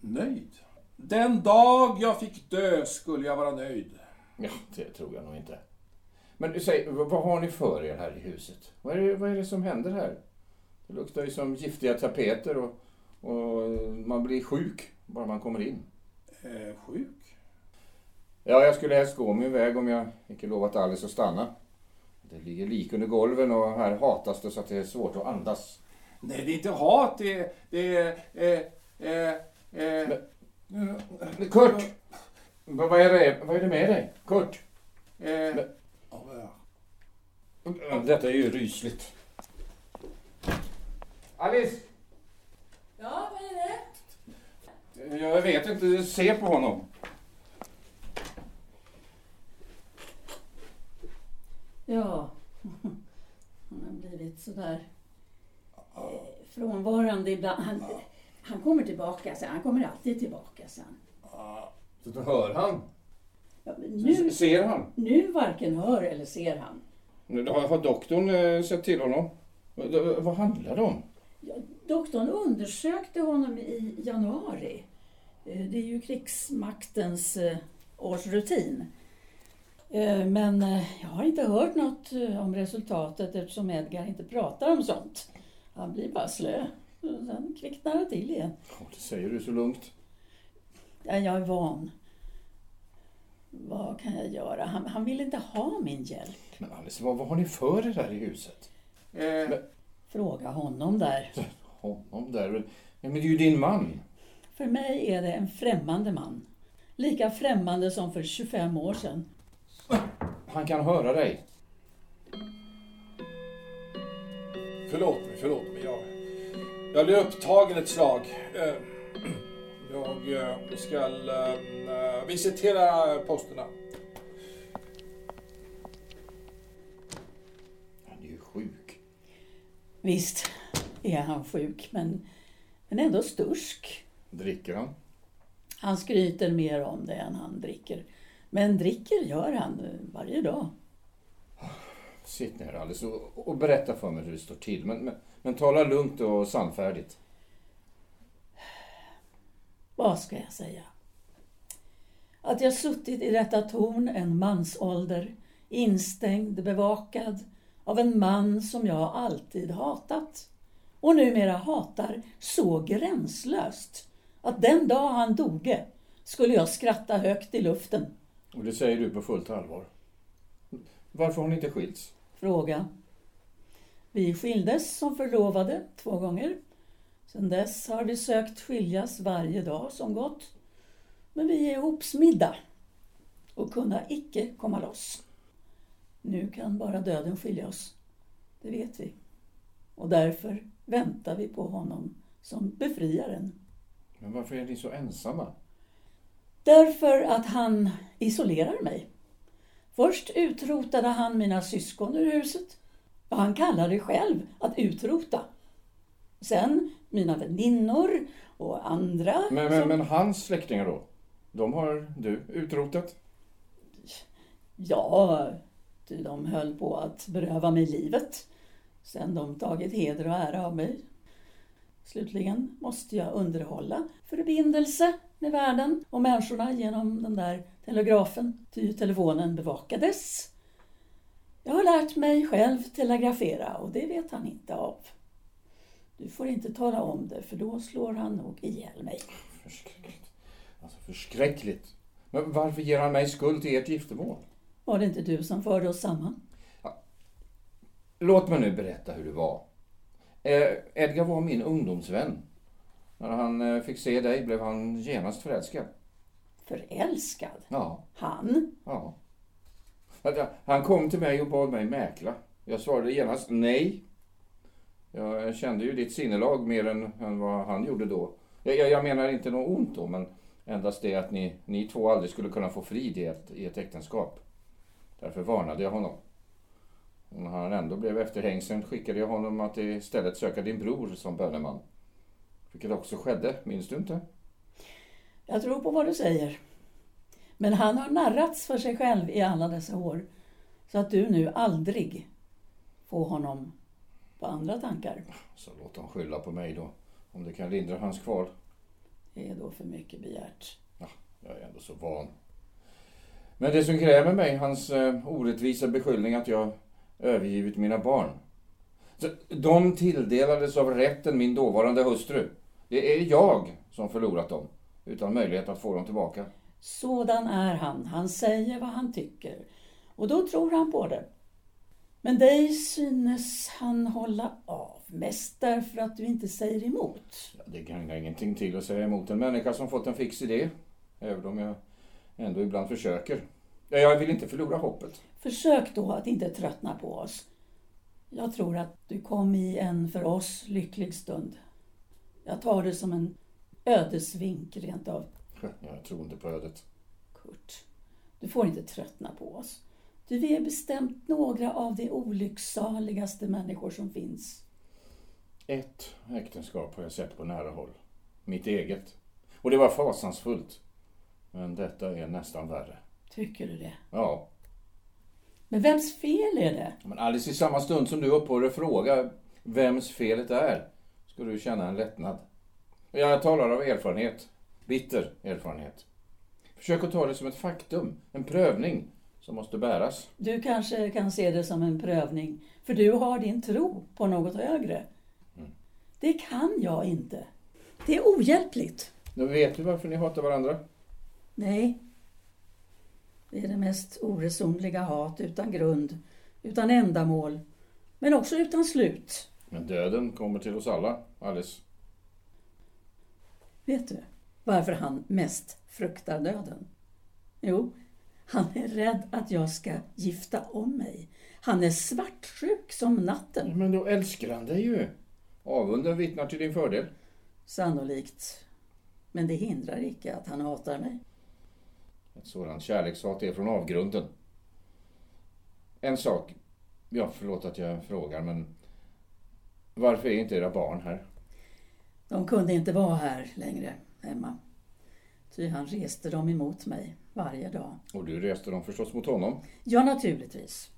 Nöjd? Den dag jag fick dö skulle jag vara nöjd. Ja, det tror jag nog inte. Men du säger, vad har ni för er här i huset? Vad är det, vad är det som händer här? Det luktar ju som giftiga tapeter och, och man blir sjuk bara man kommer in. Eh, sjuk? Ja, jag skulle helst gå min väg om jag inte lovat Alice att stanna. Det ligger lik under golven och här hatas det så att det är svårt att andas. Nej, det är inte hat. Det är... Det är eh, eh, eh, Men Kurt! Vad, är det, vad är det med dig? Kurt! eh, Men- Detta är ju rysligt. Alice! Ja, vad är det? Jag vet inte, se på honom. Ja, han har blivit sådär eh, frånvarande ibland. Han, han kommer tillbaka sen. Han kommer alltid tillbaka sen. Så då hör han. Nu, Ser han? nu varken hör eller ser han. Har, har doktorn eh, sett till honom? Vad, handlar det om? Ja, doktorn undersökte honom i januari. Eh, Det är ju krigsmaktens eh, årsrutin. Men jag har inte hört något om resultatet eftersom Edgar inte pratar om sånt. Han blir bara slö. Sen kvicknar det till igen. Ja, Det säger du så lugnt. Ja, jag är van. Vad kan jag göra? Han, han vill inte ha min hjälp. Men Alice, vad, vad har ni för er där i huset? Eh, Fråga honom där. Honom där. Men men det är ju din man. För mig är det en främmande man. Lika främmande som för 25 år sedan. Han kan höra dig. förlåt mig, förlåt mig. Jag, jag blev upptagen ett slag. Eh, jag eh, ska eh, visitera posterna. Han är ju sjuk. Visst är han sjuk, men, men ändå stursk. Dricker han? Han skryter mer om det än han dricker. Men dricker gör han varje dag. Sitt ner Alice och, och berätta för mig hur det står till. Men, men, men tala lugnt och sannfärdigt. Vad ska jag säga? Att jag suttit i detta torn en mansålder, instängd, bevakad av en man som jag alltid hatat. Och numera hatar så gränslöst att den dag han doge skulle jag skratta högt i luften. Och det säger du på fullt allvar. Varför har ni inte skilts? Fråga. Vi skildes som förlovade två gånger. Sedan dess har vi sökt skiljas varje dag som gått. Men vi är ihopsmidda och kunna icke komma loss. Nu kan bara döden skilja oss. Det vet vi. Och därför väntar vi på honom som befriaren. Men varför är ni så ensamma? Därför att han isolerar mig. Först utrotade han mina syskon ur huset. Och han kallar det själv att utrota. Sen mina väninnor och andra. Men, men, som- men hans släktingar då? De har du utrotat? Ja, ty de höll på att beröva mig livet. Sen de tagit heder och ära av mig. Slutligen måste jag underhålla förbindelse med världen och människorna genom den där telegrafen, ty telefonen bevakades. Jag har lärt mig själv telegrafera och det vet han inte av. Du får inte tala om det för då slår han nog ihjäl mig. Förskräckligt. Alltså förskräckligt. Men varför ger han mig skuld till ert giftermål? Var det inte du som förde oss samman? Låt mig nu berätta hur det var. Eh, Edgar var min ungdomsvän. När han eh, fick se dig blev han genast förälskad. Förälskad? Ja, Han? ja. Han kom till mig och bad mig mäkla. Jag svarade genast nej. Jag kände ju ditt sinnelag mer än, än vad han gjorde då. Jag, jag, jag menar inte något ont då, men endast det att ni, ni två aldrig skulle kunna få frid i ett, i ett äktenskap. Därför varnade jag honom. Och när han ändå blev efterhängsen skickade jag honom att istället söka din bror som böneman. Vilket också skedde, minns du inte? Jag tror på vad du säger. Men han har narrats för sig själv i alla dessa år. Så att du nu aldrig får honom på andra tankar. Så låt honom skylla på mig då, om det kan lindra hans kval. Är då för mycket begärt. Jag är ändå så van. Men det som kräver mig, hans eh, orättvisa beskyllning att jag övergivit mina barn. Så, de tilldelades av rätten min dåvarande hustru. Det är jag som förlorat dem, utan möjlighet att få dem tillbaka. Sådan är han. Han säger vad han tycker. Och då tror han på det. Men dig synes han hålla av. Mest därför att du inte säger emot. Ja, det gagnar ingenting till att säga emot en människa som fått en fix idé. Även om jag ändå ibland försöker. Ja, Jag vill inte förlora hoppet. Försök då att inte tröttna på oss. Jag tror att du kom i en för oss lycklig stund. Jag tar det som en ödesvink rent av. Jag tror inte på ödet. Kurt, du får inte tröttna på oss. Du är bestämt några av de olycksaligaste människor som finns. Ett äktenskap har jag sett på nära håll. Mitt eget. Och det var fasansfullt. Men detta är nästan värre. Tycker du det? Ja, Men vems fel är det? Men Alice, i samma stund som du upphör att fråga vems felet är, ska du känna en lättnad. Jag talar av erfarenhet. Bitter erfarenhet. Försök att ta det som ett faktum, en prövning som måste bäras. Du kanske kan se det som en prövning, för du har din tro på något högre. Det kan jag inte. Det är ohjälpligt. Nu vet du varför ni hatar varandra? Nej. Det är det mest oresonliga hat utan grund, utan ändamål, men också utan slut. Men döden kommer till oss alla, Alice. Vet du varför han mest fruktar döden? Jo, han är rädd att jag ska gifta om mig. Han är svartsjuk som natten. Men då älskar han dig ju. Avunden vittnar till din fördel. Sannolikt. Men det hindrar icke att han hatar mig. Ett sådant kärlekshat är från avgrunden. En sak. Ja, förlåt att jag frågar, men varför är inte era barn här? De kunde inte vara här längre, Emma. Ty han reste dem emot mig varje dag. Och du reste dem förstås mot honom. Ja, naturligtvis.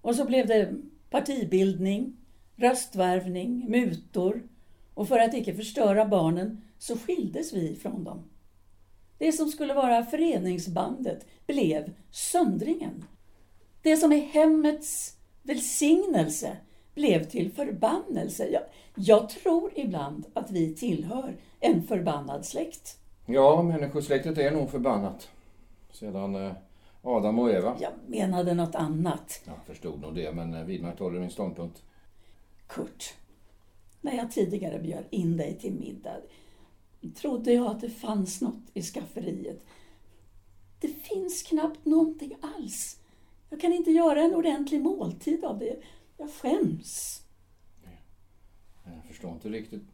Och så blev det partibildning, röstvärvning, mutor och för att icke förstöra barnen så skildes vi från dem. Det som skulle vara föreningsbandet blev söndringen. Det som är hemmets välsignelse blev till förbannelse. Jag, jag tror ibland att vi tillhör en förbannad släkt. Ja, människosläktet är nog förbannat. Sedan eh, Adam och Eva. Jag menade något annat. Jag förstod nog det, men eh, vidmakthåller min ståndpunkt. Kurt, när jag tidigare bjöd in dig till middag trodde jag att det fanns något i skafferiet. Det finns knappt någonting alls. Jag kan inte göra en ordentlig måltid av det. Jag skäms. Jag förstår inte riktigt.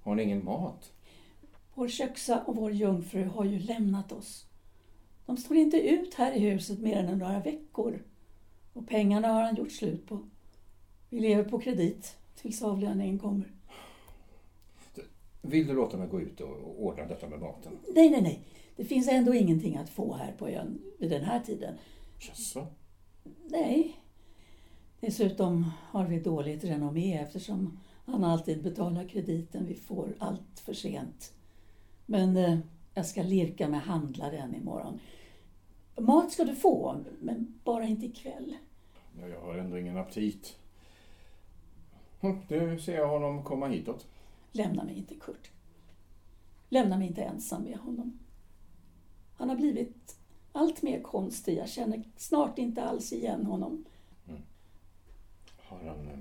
Har ni ingen mat? Vår köksa och vår jungfru har ju lämnat oss. De står inte ut här i huset mer än några veckor. Och pengarna har han gjort slut på. Vi lever på kredit tills avlöningen kommer. Vill du låta mig gå ut och ordna detta med maten? Nej, nej, nej. Det finns ändå ingenting att få här på ön vid den här tiden. Jaså? Nej. Dessutom har vi dåligt renommé eftersom han alltid betalar krediten vi får allt för sent. Men eh, jag ska lirka med handlaren imorgon. Mat ska du få, men bara inte ikväll. Ja, jag har ändå ingen aptit. Hm, Nu ser jag honom komma hitåt. Lämna mig inte, Kurt. Lämna mig inte ensam med honom. Han har blivit allt mer konstig. Jag känner snart inte alls igen honom. Har han... eh,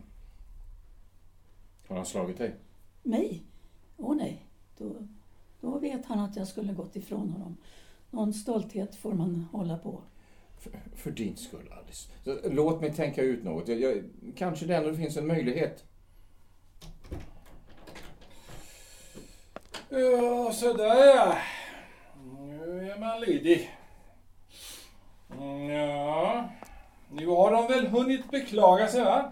Har han slagit dig? Mig? Åh nej. Då, då vet han att jag skulle gått ifrån honom. Någon stolthet får man hålla på. För, för din skull, Alice. Låt mig tänka ut något. Jag, jag, kanske det ändå finns en möjlighet. Ja, sådär ja. Nu är man ledig. Ja, nu har de väl hunnit beklaga sig va?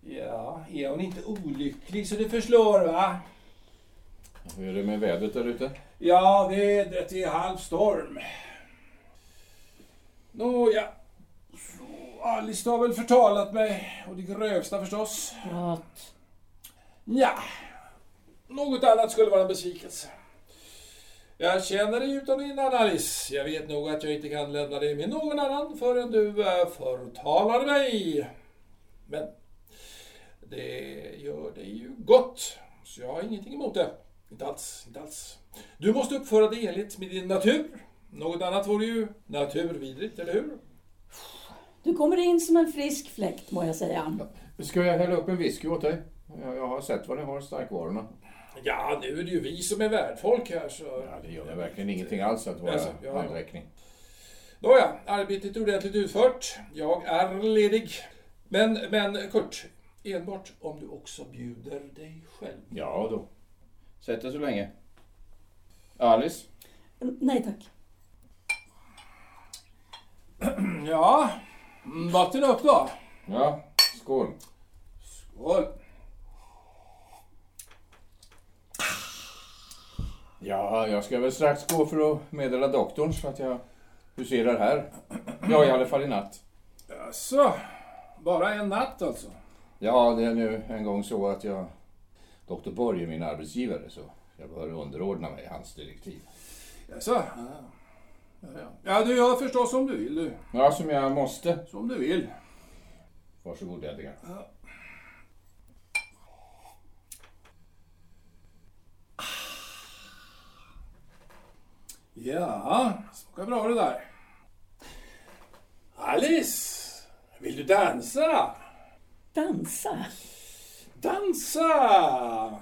Ja, är hon inte olycklig så det förslår va? Hur är det med vädret där ute? Ja, vädret är halvstorm. Nåja, så Alice har väl förtalat mig och det grövsta förstås. Prat. Ja, något annat skulle vara en besvikelse. Jag känner dig utan innan Alice. Jag vet nog att jag inte kan lämna dig med någon annan förrän du förtalar mig. Men det gör dig ju gott, så jag har ingenting emot det. Inte alls, inte alls. Du måste uppföra dig enligt med din natur. Något annat vore ju naturvidrigt, eller hur? Du kommer in som en frisk fläkt, må jag säga. Ska jag hälla upp en whisky åt dig? Jag, jag har sett vad ni har, starkvarorna. Ja, nu är det ju vi som är värdfolk här så... Ja, det gör mig verkligen ingenting alls att vara Alltså, ja, ja. handräckning. Nåja, arbetet är ordentligt utfört. Jag är ledig. Men, men Kurt, enbart om du också bjuder dig själv. Ja då. Sätt dig så länge. Alice? Nej tack. Ja, mm, vatten upp då. Ja, skål. Skål. Ja, jag ska väl strax gå för att meddela doktorn så att jag huserar här. Ja, i alla fall i natt. Jaså, bara en natt alltså? Ja, det är nu en gång så att jag... Doktor Borg är min arbetsgivare så jag bör underordna mig hans direktiv. Jaså? Ja. Ja, ja. ja, du gör förstås som du vill du. Ja, som jag måste. Som du vill. Varsågod Edgar. Ja, smakar bra det där. Alice, vill du dansa? Dansa? Dansa!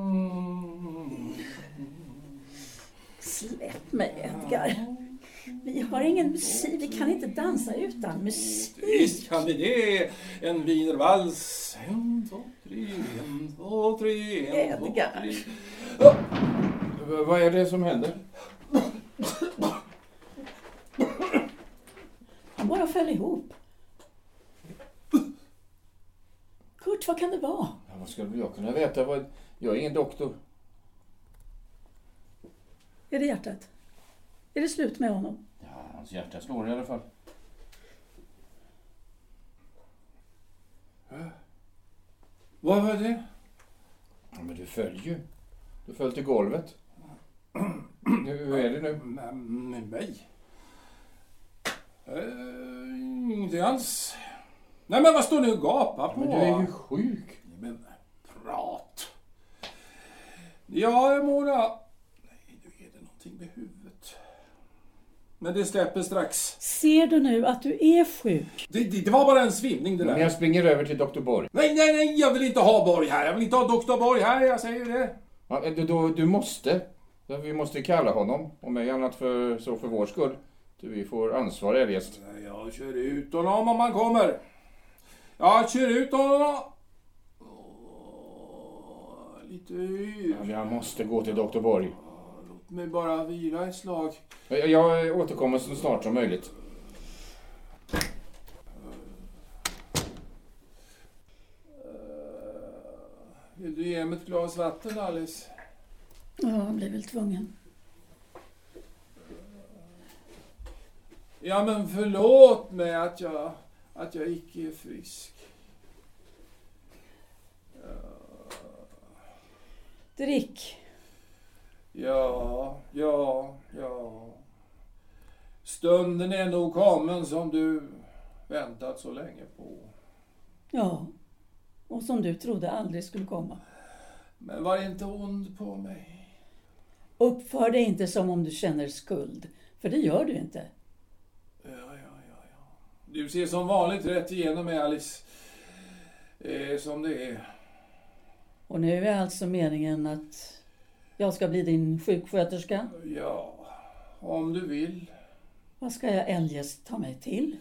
Mm. Släpp mig Edgar. Vi har ingen musik, vi kan inte dansa utan musik. Visst kan vi det. En wienervals. En, två, tre, en, två, tre, en, två, Edgar. tre. V- Vad är det som händer? Han bara föll ihop. Kurt, vad kan det vara? Ja, vad skulle jag kunna veta? Vad... Jag är ingen doktor. Är det hjärtat? Är det slut med honom? Ja, hans hjärta slår i alla fall. Vad var det? Ja, men du föll ju. Du föll till golvet. Hur är det nu? Med, mig? Uh, ingenting alls. Nej men vad står ni och gapar på? Men du är ju sjuk. Men prat. Ja, Mona. Nej, nu är det någonting med huvudet. Men det släpper strax. Ser du nu att du är sjuk? Det, det, det var bara en svimning det Men där. jag springer över till doktor Borg. Nej, nej, nej, jag vill inte ha Borg här. Jag vill inte ha doktor Borg här, jag säger det. Ja, du, du, du måste. Ja, Vi måste kalla honom. Om ej annat för, så för vår skull. Du, Vi får ansvar eljest. Jag kör ut honom om han kommer. Jag kör ut honom. Åh, lite yr. Ja, Jag måste gå till doktor Borg. Låt mig bara vila ett slag. Jag, jag återkommer så snart som möjligt. Vill du ge mig ett glas vatten, Alice? Ja, han blir väl tvungen. Ja, men förlåt mig att jag, att jag icke är frisk. Drick. Ja, ja, ja. Stunden är nog kommen som du väntat så länge på. Ja. Och som du trodde aldrig skulle komma. Men var inte ond på mig. Uppför dig inte som om du känner skuld. För det gör du inte. Ja, ja, ja, ja. Du ser som vanligt rätt igenom mig, Alice. Är som det är. Och nu är alltså meningen att jag ska bli din sjuksköterska. Ja, om du vill. Vad ska jag eljest ta mig till?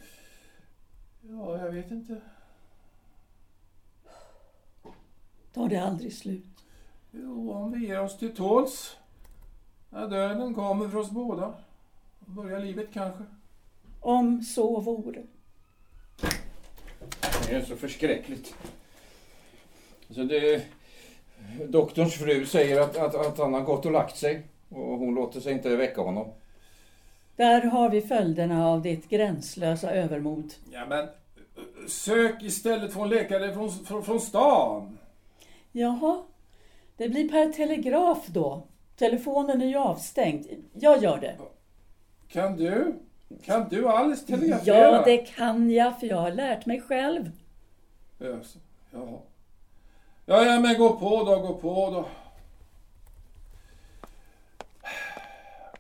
Ja, jag vet inte. Tar det aldrig slut? Jo, om vi ger oss till tåls. När döden kommer för oss båda. Börjar livet kanske. Om så vore. Det är så förskräckligt. Så det, doktorns fru säger att, att, att han har gått och lagt sig. Och hon låter sig inte väcka honom. Där har vi följderna av ditt gränslösa övermod. Ja, men sök istället få en läkare från, från, från stan. Jaha, det blir per telegraf då. Telefonen är ju avstängd. Jag gör det. Kan du? Kan du Alice telegrafera? Ja, det kan jag, för jag har lärt mig själv. Jaså, Jaha. Ja, ja, men gå på då, gå på då.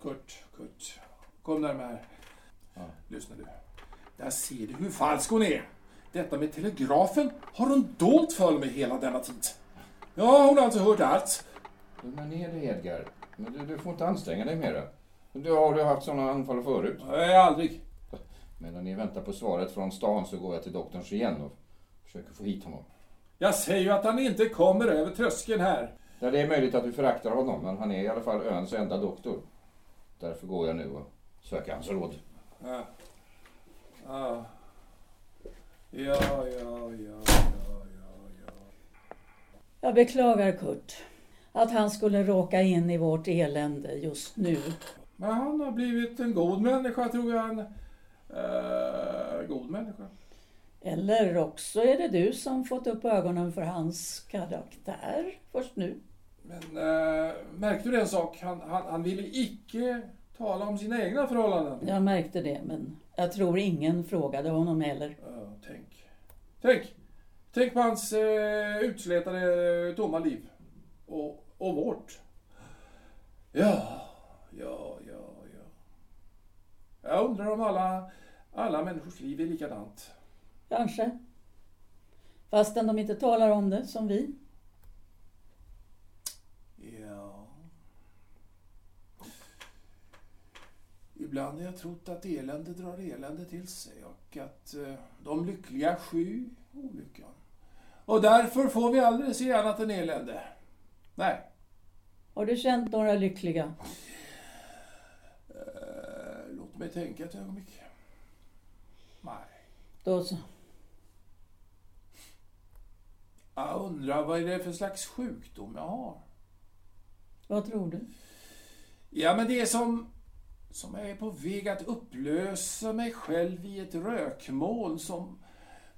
Kurt, Kurt. Kom närmare här. Lyssna du. Där ser du hur falsk hon är. Detta med telegrafen har hon dolt för mig hela denna tid. Ja, hon har alltså hört allt. Lugna ner dig Edgar. Men du, du får inte anstränga dig mera. Du har du haft sådana anfall förut? Nej, aldrig. Medan ni väntar på svaret från stan så går jag till doktorns igen och försöker få hit honom. Jag säger ju att han inte kommer över tröskeln här. Ja, det är möjligt att du föraktar honom, men han är i alla fall öns enda doktor. Därför går jag nu och söker hans råd. Ja. Ja. Ja, ja, ja, ja, ja, ja. Jag beklagar Kurt. Att han skulle råka in i vårt elände just nu. Men han har blivit en god människa tror jag. Han, eh, god människa. Eller också är det du som fått upp ögonen för hans karaktär först nu. Men äh, märkte du en sak? Han, han, han ville icke tala om sina egna förhållanden. Jag märkte det, men jag tror ingen frågade honom heller. Ja, tänk. Tänk! Tänk på hans eh, utslätade tomma liv. Och, och vårt. Ja, ja, ja, ja. Jag undrar om alla, alla människors liv är likadant. Kanske. Fastän de inte talar om det som vi. Ja. Ibland har jag trott att elände drar elände till sig och att eh, de lyckliga sky olyckan. Och därför får vi aldrig se annat än elände. Nej. Har du känt några lyckliga? Eh, låt mig tänka ett ögonblick. Nej. Då så. Jag undrar vad är det för slags sjukdom jag har? Vad tror du? Ja, men det är som, som jag är på väg att upplösa mig själv i ett rökmoln som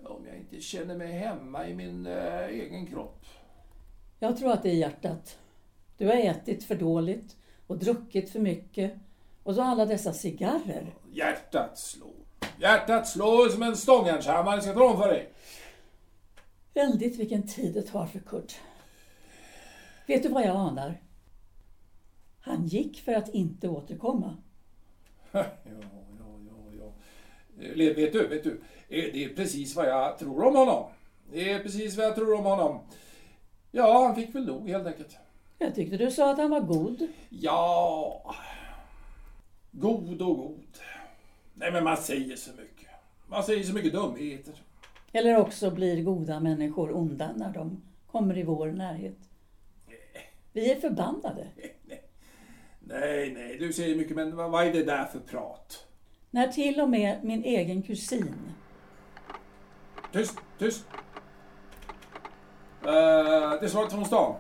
om jag inte känner mig hemma i min äh, egen kropp. Jag tror att det är hjärtat. Du har ätit för dåligt och druckit för mycket. Och så alla dessa cigarrer. Hjärtat slår. Hjärtat slår som en stångjärnshammare. Ska om för dig? Väldigt vilken tid det tar för Kurt. Vet du vad jag anar? Han gick för att inte återkomma. ja, ja, ja, ja. Vet du, vet du. Det är precis vad jag tror om honom. Det är precis vad jag tror om honom. Ja, han fick väl nog helt enkelt. Jag tyckte du sa att han var god. Ja... God och god. Nej, men man säger så mycket. Man säger så mycket dumheter. Eller också blir goda människor onda när de kommer i vår närhet. Vi är förbannade. Nej, nej, du säger mycket, men vad är det där för prat? När till och med min egen kusin... Tyst, tyst! Uh, det är svaret från stan.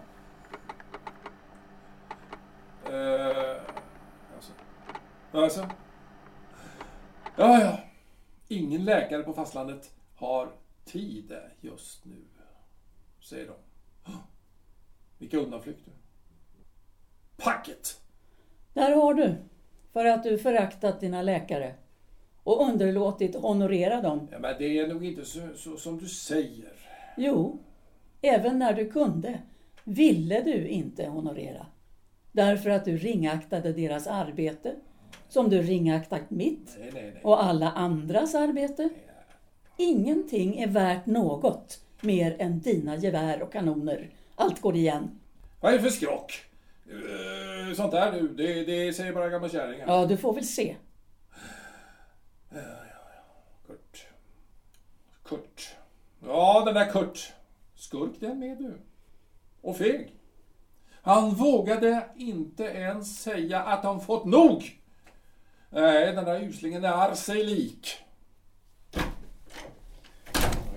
Uh, alltså. alltså. Ja, ja. Ingen läkare på fastlandet har tid just nu, säger de. Vilka undanflykter. Packet! Där har du. För att du föraktat dina läkare och underlåtit honorera dem. Ja, men det är nog inte så, så som du säger. Jo, även när du kunde ville du inte honorera. Därför att du ringaktade deras arbete, som du ringaktat mitt och alla andras arbete. Ingenting är värt något mer än dina gevär och kanoner. Allt går igen. Vad är det för skrock? Uh, sånt där du, det, det säger bara gamla kärringar. Ja, du får väl se. Ja, ja, ja. Kurt. Kurt. Ja, den där Kurt. Skurk den med du. Och feg. Han vågade inte ens säga att han fått nog. Nej, den där uslingen är sig lik.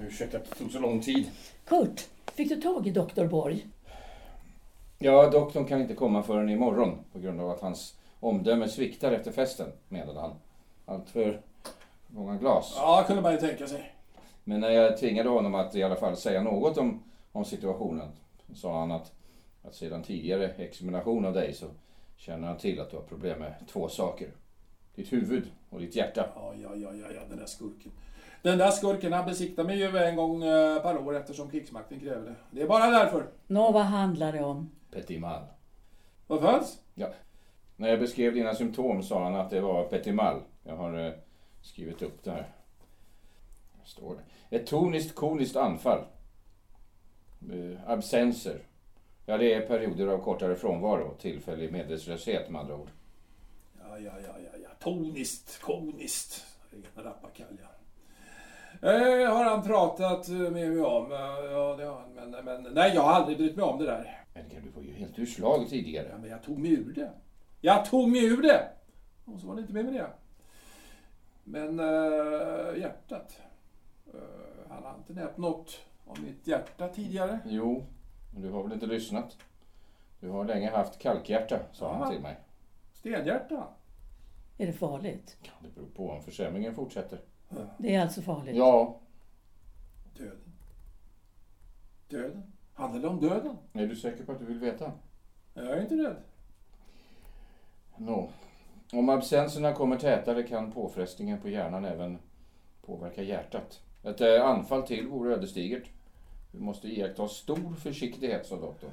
Ursäkta att det tog så lång tid. Kurt, fick du tag i doktor Borg? Ja, doktorn kan inte komma förrän imorgon på grund av att hans omdöme sviktar efter festen, menade han. Allt för många glas. Ja, kunde man ju tänka sig. Men när jag tvingade honom att i alla fall säga något om, om situationen sa han att, att sedan tidigare examination av dig så känner han till att du har problem med två saker. Ditt huvud och ditt hjärta. Ja, ja, ja, ja, den där skurken. Den där skurken, han besiktar mig ju en gång eh, per år eftersom krigsmakten kräver det. Det är bara därför. Nå, vad handlar det om? Petit mal. Vad fanns? Ja. När jag beskrev dina symptom sa han att det var petit mal. Jag har eh, skrivit upp det här. Står det. Ett toniskt koniskt anfall. Eh, absenser. Ja, det är perioder av kortare frånvaro. Tillfällig medvetslöshet med andra ord. Ja, ja, ja, ja, ja. Toniskt, koniskt. Rena rappakalja. Eh, har han pratat med mig om. Ja, det har han. Men, men nej, jag har aldrig brytt mig om det där. Men du var ju helt ur slag tidigare. Ja, men jag tog mig ur det. Jag tog mig ur det! Och så var det inte med med det. Men äh, hjärtat. Äh, han har inte nämnt något om mitt hjärta tidigare. Jo, men du har väl inte lyssnat? Du har länge haft kalkhjärta, sa Ja. han till mig. Stenhjärta. Är det farligt? Ja, det beror på om försämringen fortsätter. Det är alltså farligt. Ja, Döden. Döden? Handlar det om döden? är du säker på att du vill veta? Jag är inte rädd. Nå. Om absenserna kommer tätare kan påfrestningen på hjärnan även påverka hjärtat. Ett eh, anfall till vore ödesdigert. Du måste iaktta stor försiktighet, sa doktorn.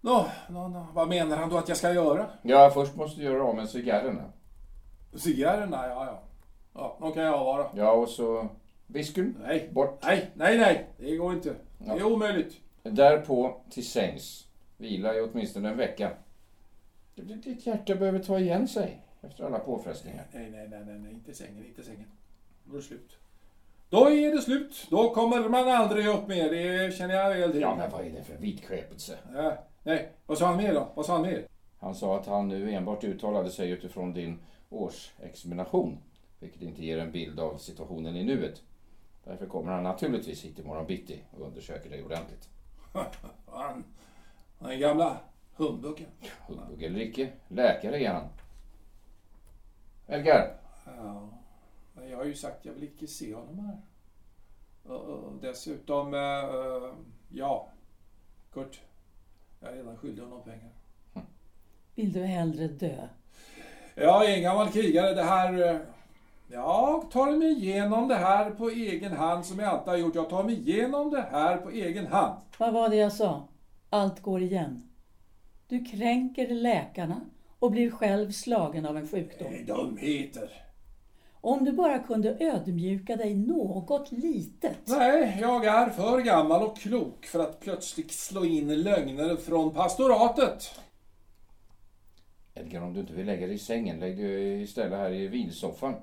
Nå, nå, nå, vad menar han då att jag ska göra? Ja, först måste du göra av med cigarrerna. Cigarrerna, ja, ja. Ja, de kan jag avvara. Ja, och så whiskyn. Nej, Bort. nej, nej, nej. Det går inte. Det är omöjligt. Därpå till sängs. Vila i åtminstone en vecka. Ditt hjärta behöver ta igen sig efter alla påfrestningar. Nej, nej, nej, nej, nej, inte sängen, inte sängen. Då är det slut. Då är det slut. Då kommer man aldrig upp mer. Det känner jag väl till. Ja, men vad är det för vidskepelse? Ja, nej, vad sa han mer då? Vad sa han mer? Han sa att han nu enbart uttalade sig utifrån din årsexamination, vilket inte ger en bild av situationen i nuet. Därför kommer han naturligtvis hit imorgon bitti och undersöker dig ordentligt. Han, den gamla humbugen. Humbug eller icke, läkare är han. Edgar, Ja, jag har ju sagt att jag vill icke se honom här. Och, dessutom, eh, ja, Kurt. Jag är redan skyldig honom pengar. Vill du hellre dö? Jag är en gammal krigare. Det här... eh, Jag tar mig igenom det här på egen hand som jag alltid har gjort. Jag tar mig igenom det här på egen hand. Vad var det jag sa? Allt går igen. Du kränker läkarna och blir själv slagen av en sjukdom. Det är dumheter. Om du bara kunde ödmjuka dig något litet. Nej, jag är för gammal och klok för att plötsligt slå in lögner från pastoratet. Edgar om du inte vill lägga dig i sängen, lägg dig istället här i vilsoffan.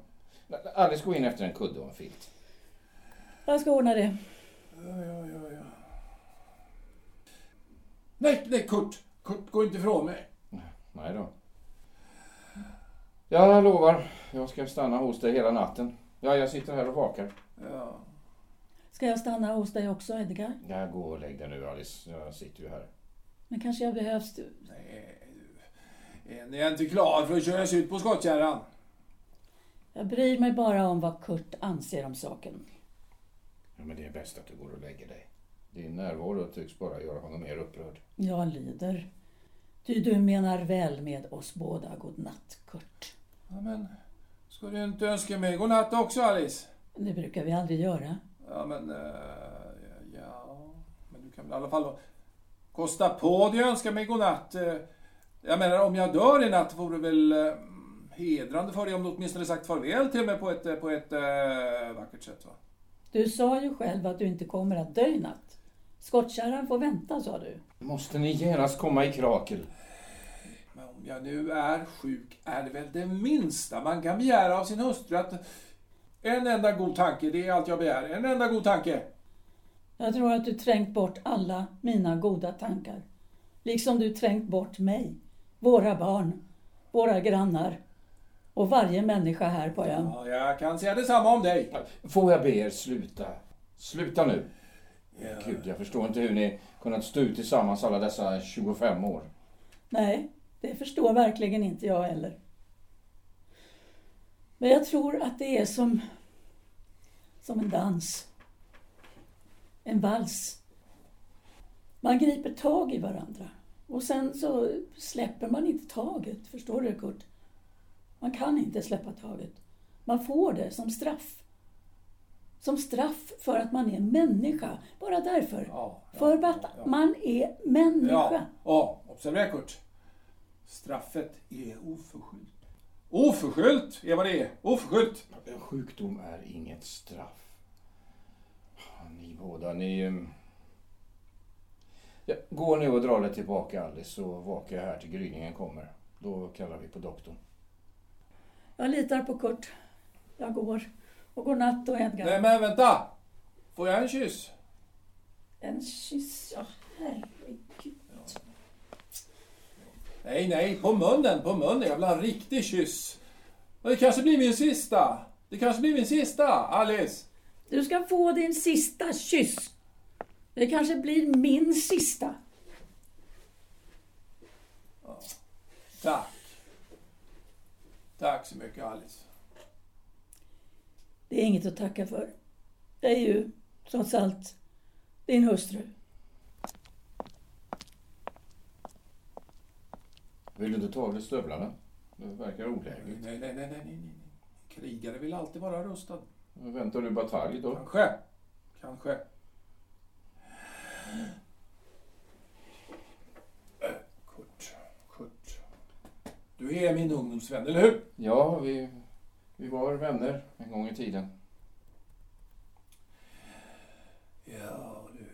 Alice, gå in efter en kudde och en filt. Jag ska ordna det. Ja, ja, ja, ja. Nej, nej, Kurt. Kurt, gå inte ifrån mig. Nej då. Jag lovar, jag ska stanna hos dig hela natten. Ja, jag sitter här och vakar. Ja. Ska jag stanna hos dig också, Edgar? Jag går och lägg dig nu Alice, jag sitter ju här. Men kanske jag behövs... Nej, du. Än är jag inte klar för att köras ut på skottkärran. Jag bryr mig bara om vad Kurt anser om saken. Ja, men det är bäst att du går och lägger dig. Din närvaro tycks bara göra honom mer upprörd. Jag lider. Ty du menar väl med oss båda. God natt, Kurt. Ja, men ska du inte önska mig godnatt också, Alice? Det brukar vi aldrig göra. Ja, men... eh, ja, men du kan väl i alla fall kosta på dig att önska mig godnatt. Eh, Jag menar, om jag dör i natt vore det väl eh, hedrande för dig om du åtminstone sagt farväl till mig på ett, på ett eh, vackert sätt, va? Du sa ju själv att du inte kommer att dö i natt. Skottkärran får vänta, sa du. Måste ni genast komma i krakel? Om jag nu är sjuk är det väl det minsta man kan begära av sin hustru att en enda god tanke, det är allt jag begär. En enda god tanke. Jag tror att du trängt bort alla mina goda tankar. Liksom du trängt bort mig, våra barn, våra grannar och varje människa här på ön. Ja, jag kan säga detsamma om dig. Får jag be er sluta? Sluta nu. Ja. Gud, jag förstår inte hur ni kunnat stå ut tillsammans alla dessa 25 år. Nej, det förstår verkligen inte jag heller. Men jag tror att det är som, som en dans. En vals. Man griper tag i varandra och sen så släpper man inte taget. Förstår du Kurt? Man kan inte släppa taget. Man får det som straff. Som straff för att man är människa. Bara därför. Ja, ja, för att ja. man är människa. Ja, ja observera Kurt. Straffet är oförskyllt. Oförskyllt är vad det är. Oförskyllt. En sjukdom är inget straff. Ni båda, ni... ehm, Ja, gå nu och dra dig tillbaka Alice så vakar jag här till gryningen kommer. Då kallar vi på doktorn. Jag litar på Kurt. Jag går. Och god natt och Edgar. Nej, men vänta. Får jag en kyss? En kyss, ja herregud. Nej, nej, på munnen, på munnen. Jag vill ha en riktig kyss. Det kanske blir min sista. Det kanske blir min sista, Alice. Du ska få din sista kyss. Det kanske blir min sista. Tack. Tack så mycket, Alice. Det är inget att tacka för. Jag är ju, trots allt, din hustru. Vill du inte ta av dig stövlarna? Det verkar olägligt. nej, nej, nej, nej, nej. nej. Krigare vill alltid vara rustad. Väntar du batalj då? Kanske. Kanske. Kurt. Kurt. Du är min ungdomsvän, eller hur? Ja, vi, vi var vänner en gång i tiden. Ja, du.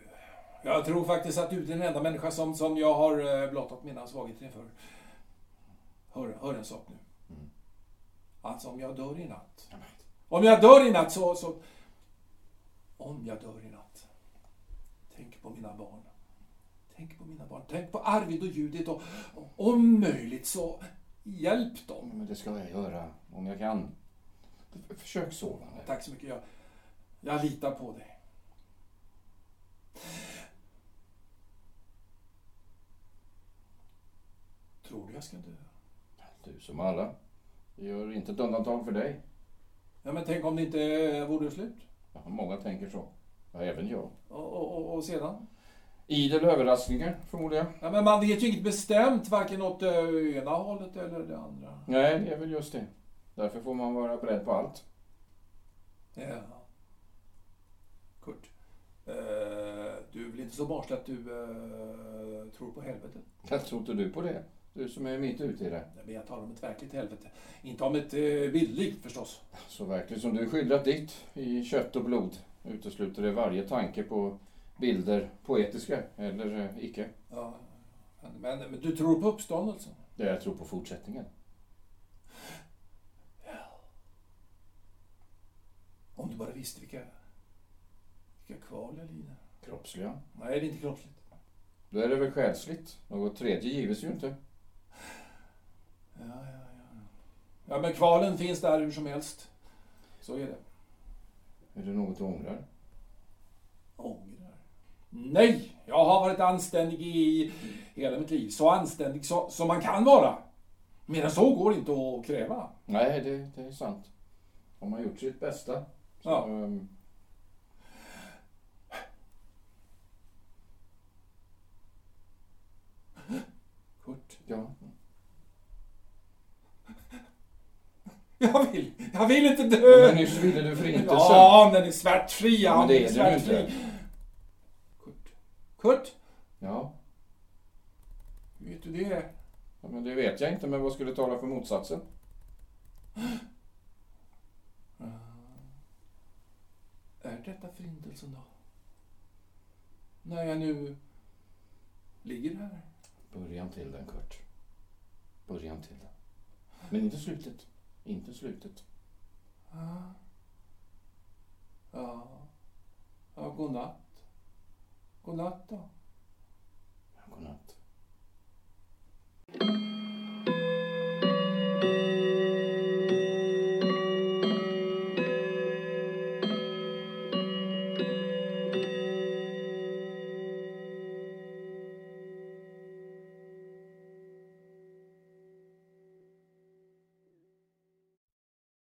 Jag tror faktiskt att du är den enda människa som, som jag har eh, blottat mina svagheter inför. Hör, hör en sak nu. Mm. Alltså om jag dör i natt. Om jag dör i natt så, så... Om jag dör i natt. Tänk på mina barn. Tänk på mina barn. Tänk på Arvid och Judit och, om möjligt så hjälp dem. Men det ska jag göra om jag kan. Försök sova nu. Tack så mycket. Jag, jag litar på dig. Tror du jag ska dö? Du som alla. Vi gör inte ett undantag för dig. Ja, men tänk om det inte vore slut? Ja, många tänker så. Ja, även jag. Och, och, och, och sedan? Idel överraskningar, förmodar jag. Ja, men man vet ju inget bestämt, varken åt det ena hållet eller det andra. Nej, det är väl just det. Därför får man vara beredd på allt. Ja. Kurt, eh, du är väl inte så barnslig att du eh, tror på helvetet? Jag tror inte du på det? Du som är mitt ute i det. Men jag talar om ett verkligt helvete. Inte om ett eh, bildligt förstås. Så verkligen som du skildrat ditt i kött och blod utesluter det varje tanke på bilder, poetiska eller eh, icke. Ja. Men, men, du tror på uppståndelsen? Det jag tror på fortsättningen. Om du bara visste vilka, vilka kval jag lider. Kroppsliga. Nej, det är inte kroppsligt. Då är det väl själsligt. Något tredje gives ju inte. Ja, ja, ja. Ja, men kvalen finns där hur som helst. Så är det. Är det något du ångrar? Ångrar? Nej! Jag har varit anständig i hela mitt liv. Så anständig så, som man kan vara. Mer än så går inte att kräva. Nej, det, det är sant. Om man gjort sitt bästa. Så, Ja. ehm, Kurt, ja. jag vill, jag vill inte dö! Men nyss ville du förintelsen. Ja, den är smärtfri. Ja, men det är ju smärtfri. inte. Kurt, Kurt, Ja. vet du det? ja, men det vet jag inte. Men vad skulle tala för motsatsen? Är detta förintelsen då? När jag nu ligger här? Början till den, Kurt. Början till den. Men inte slutet. Inte slutet. Ah. Ja. Ja. Godnatt. Godnatt då. Ja, godnatt.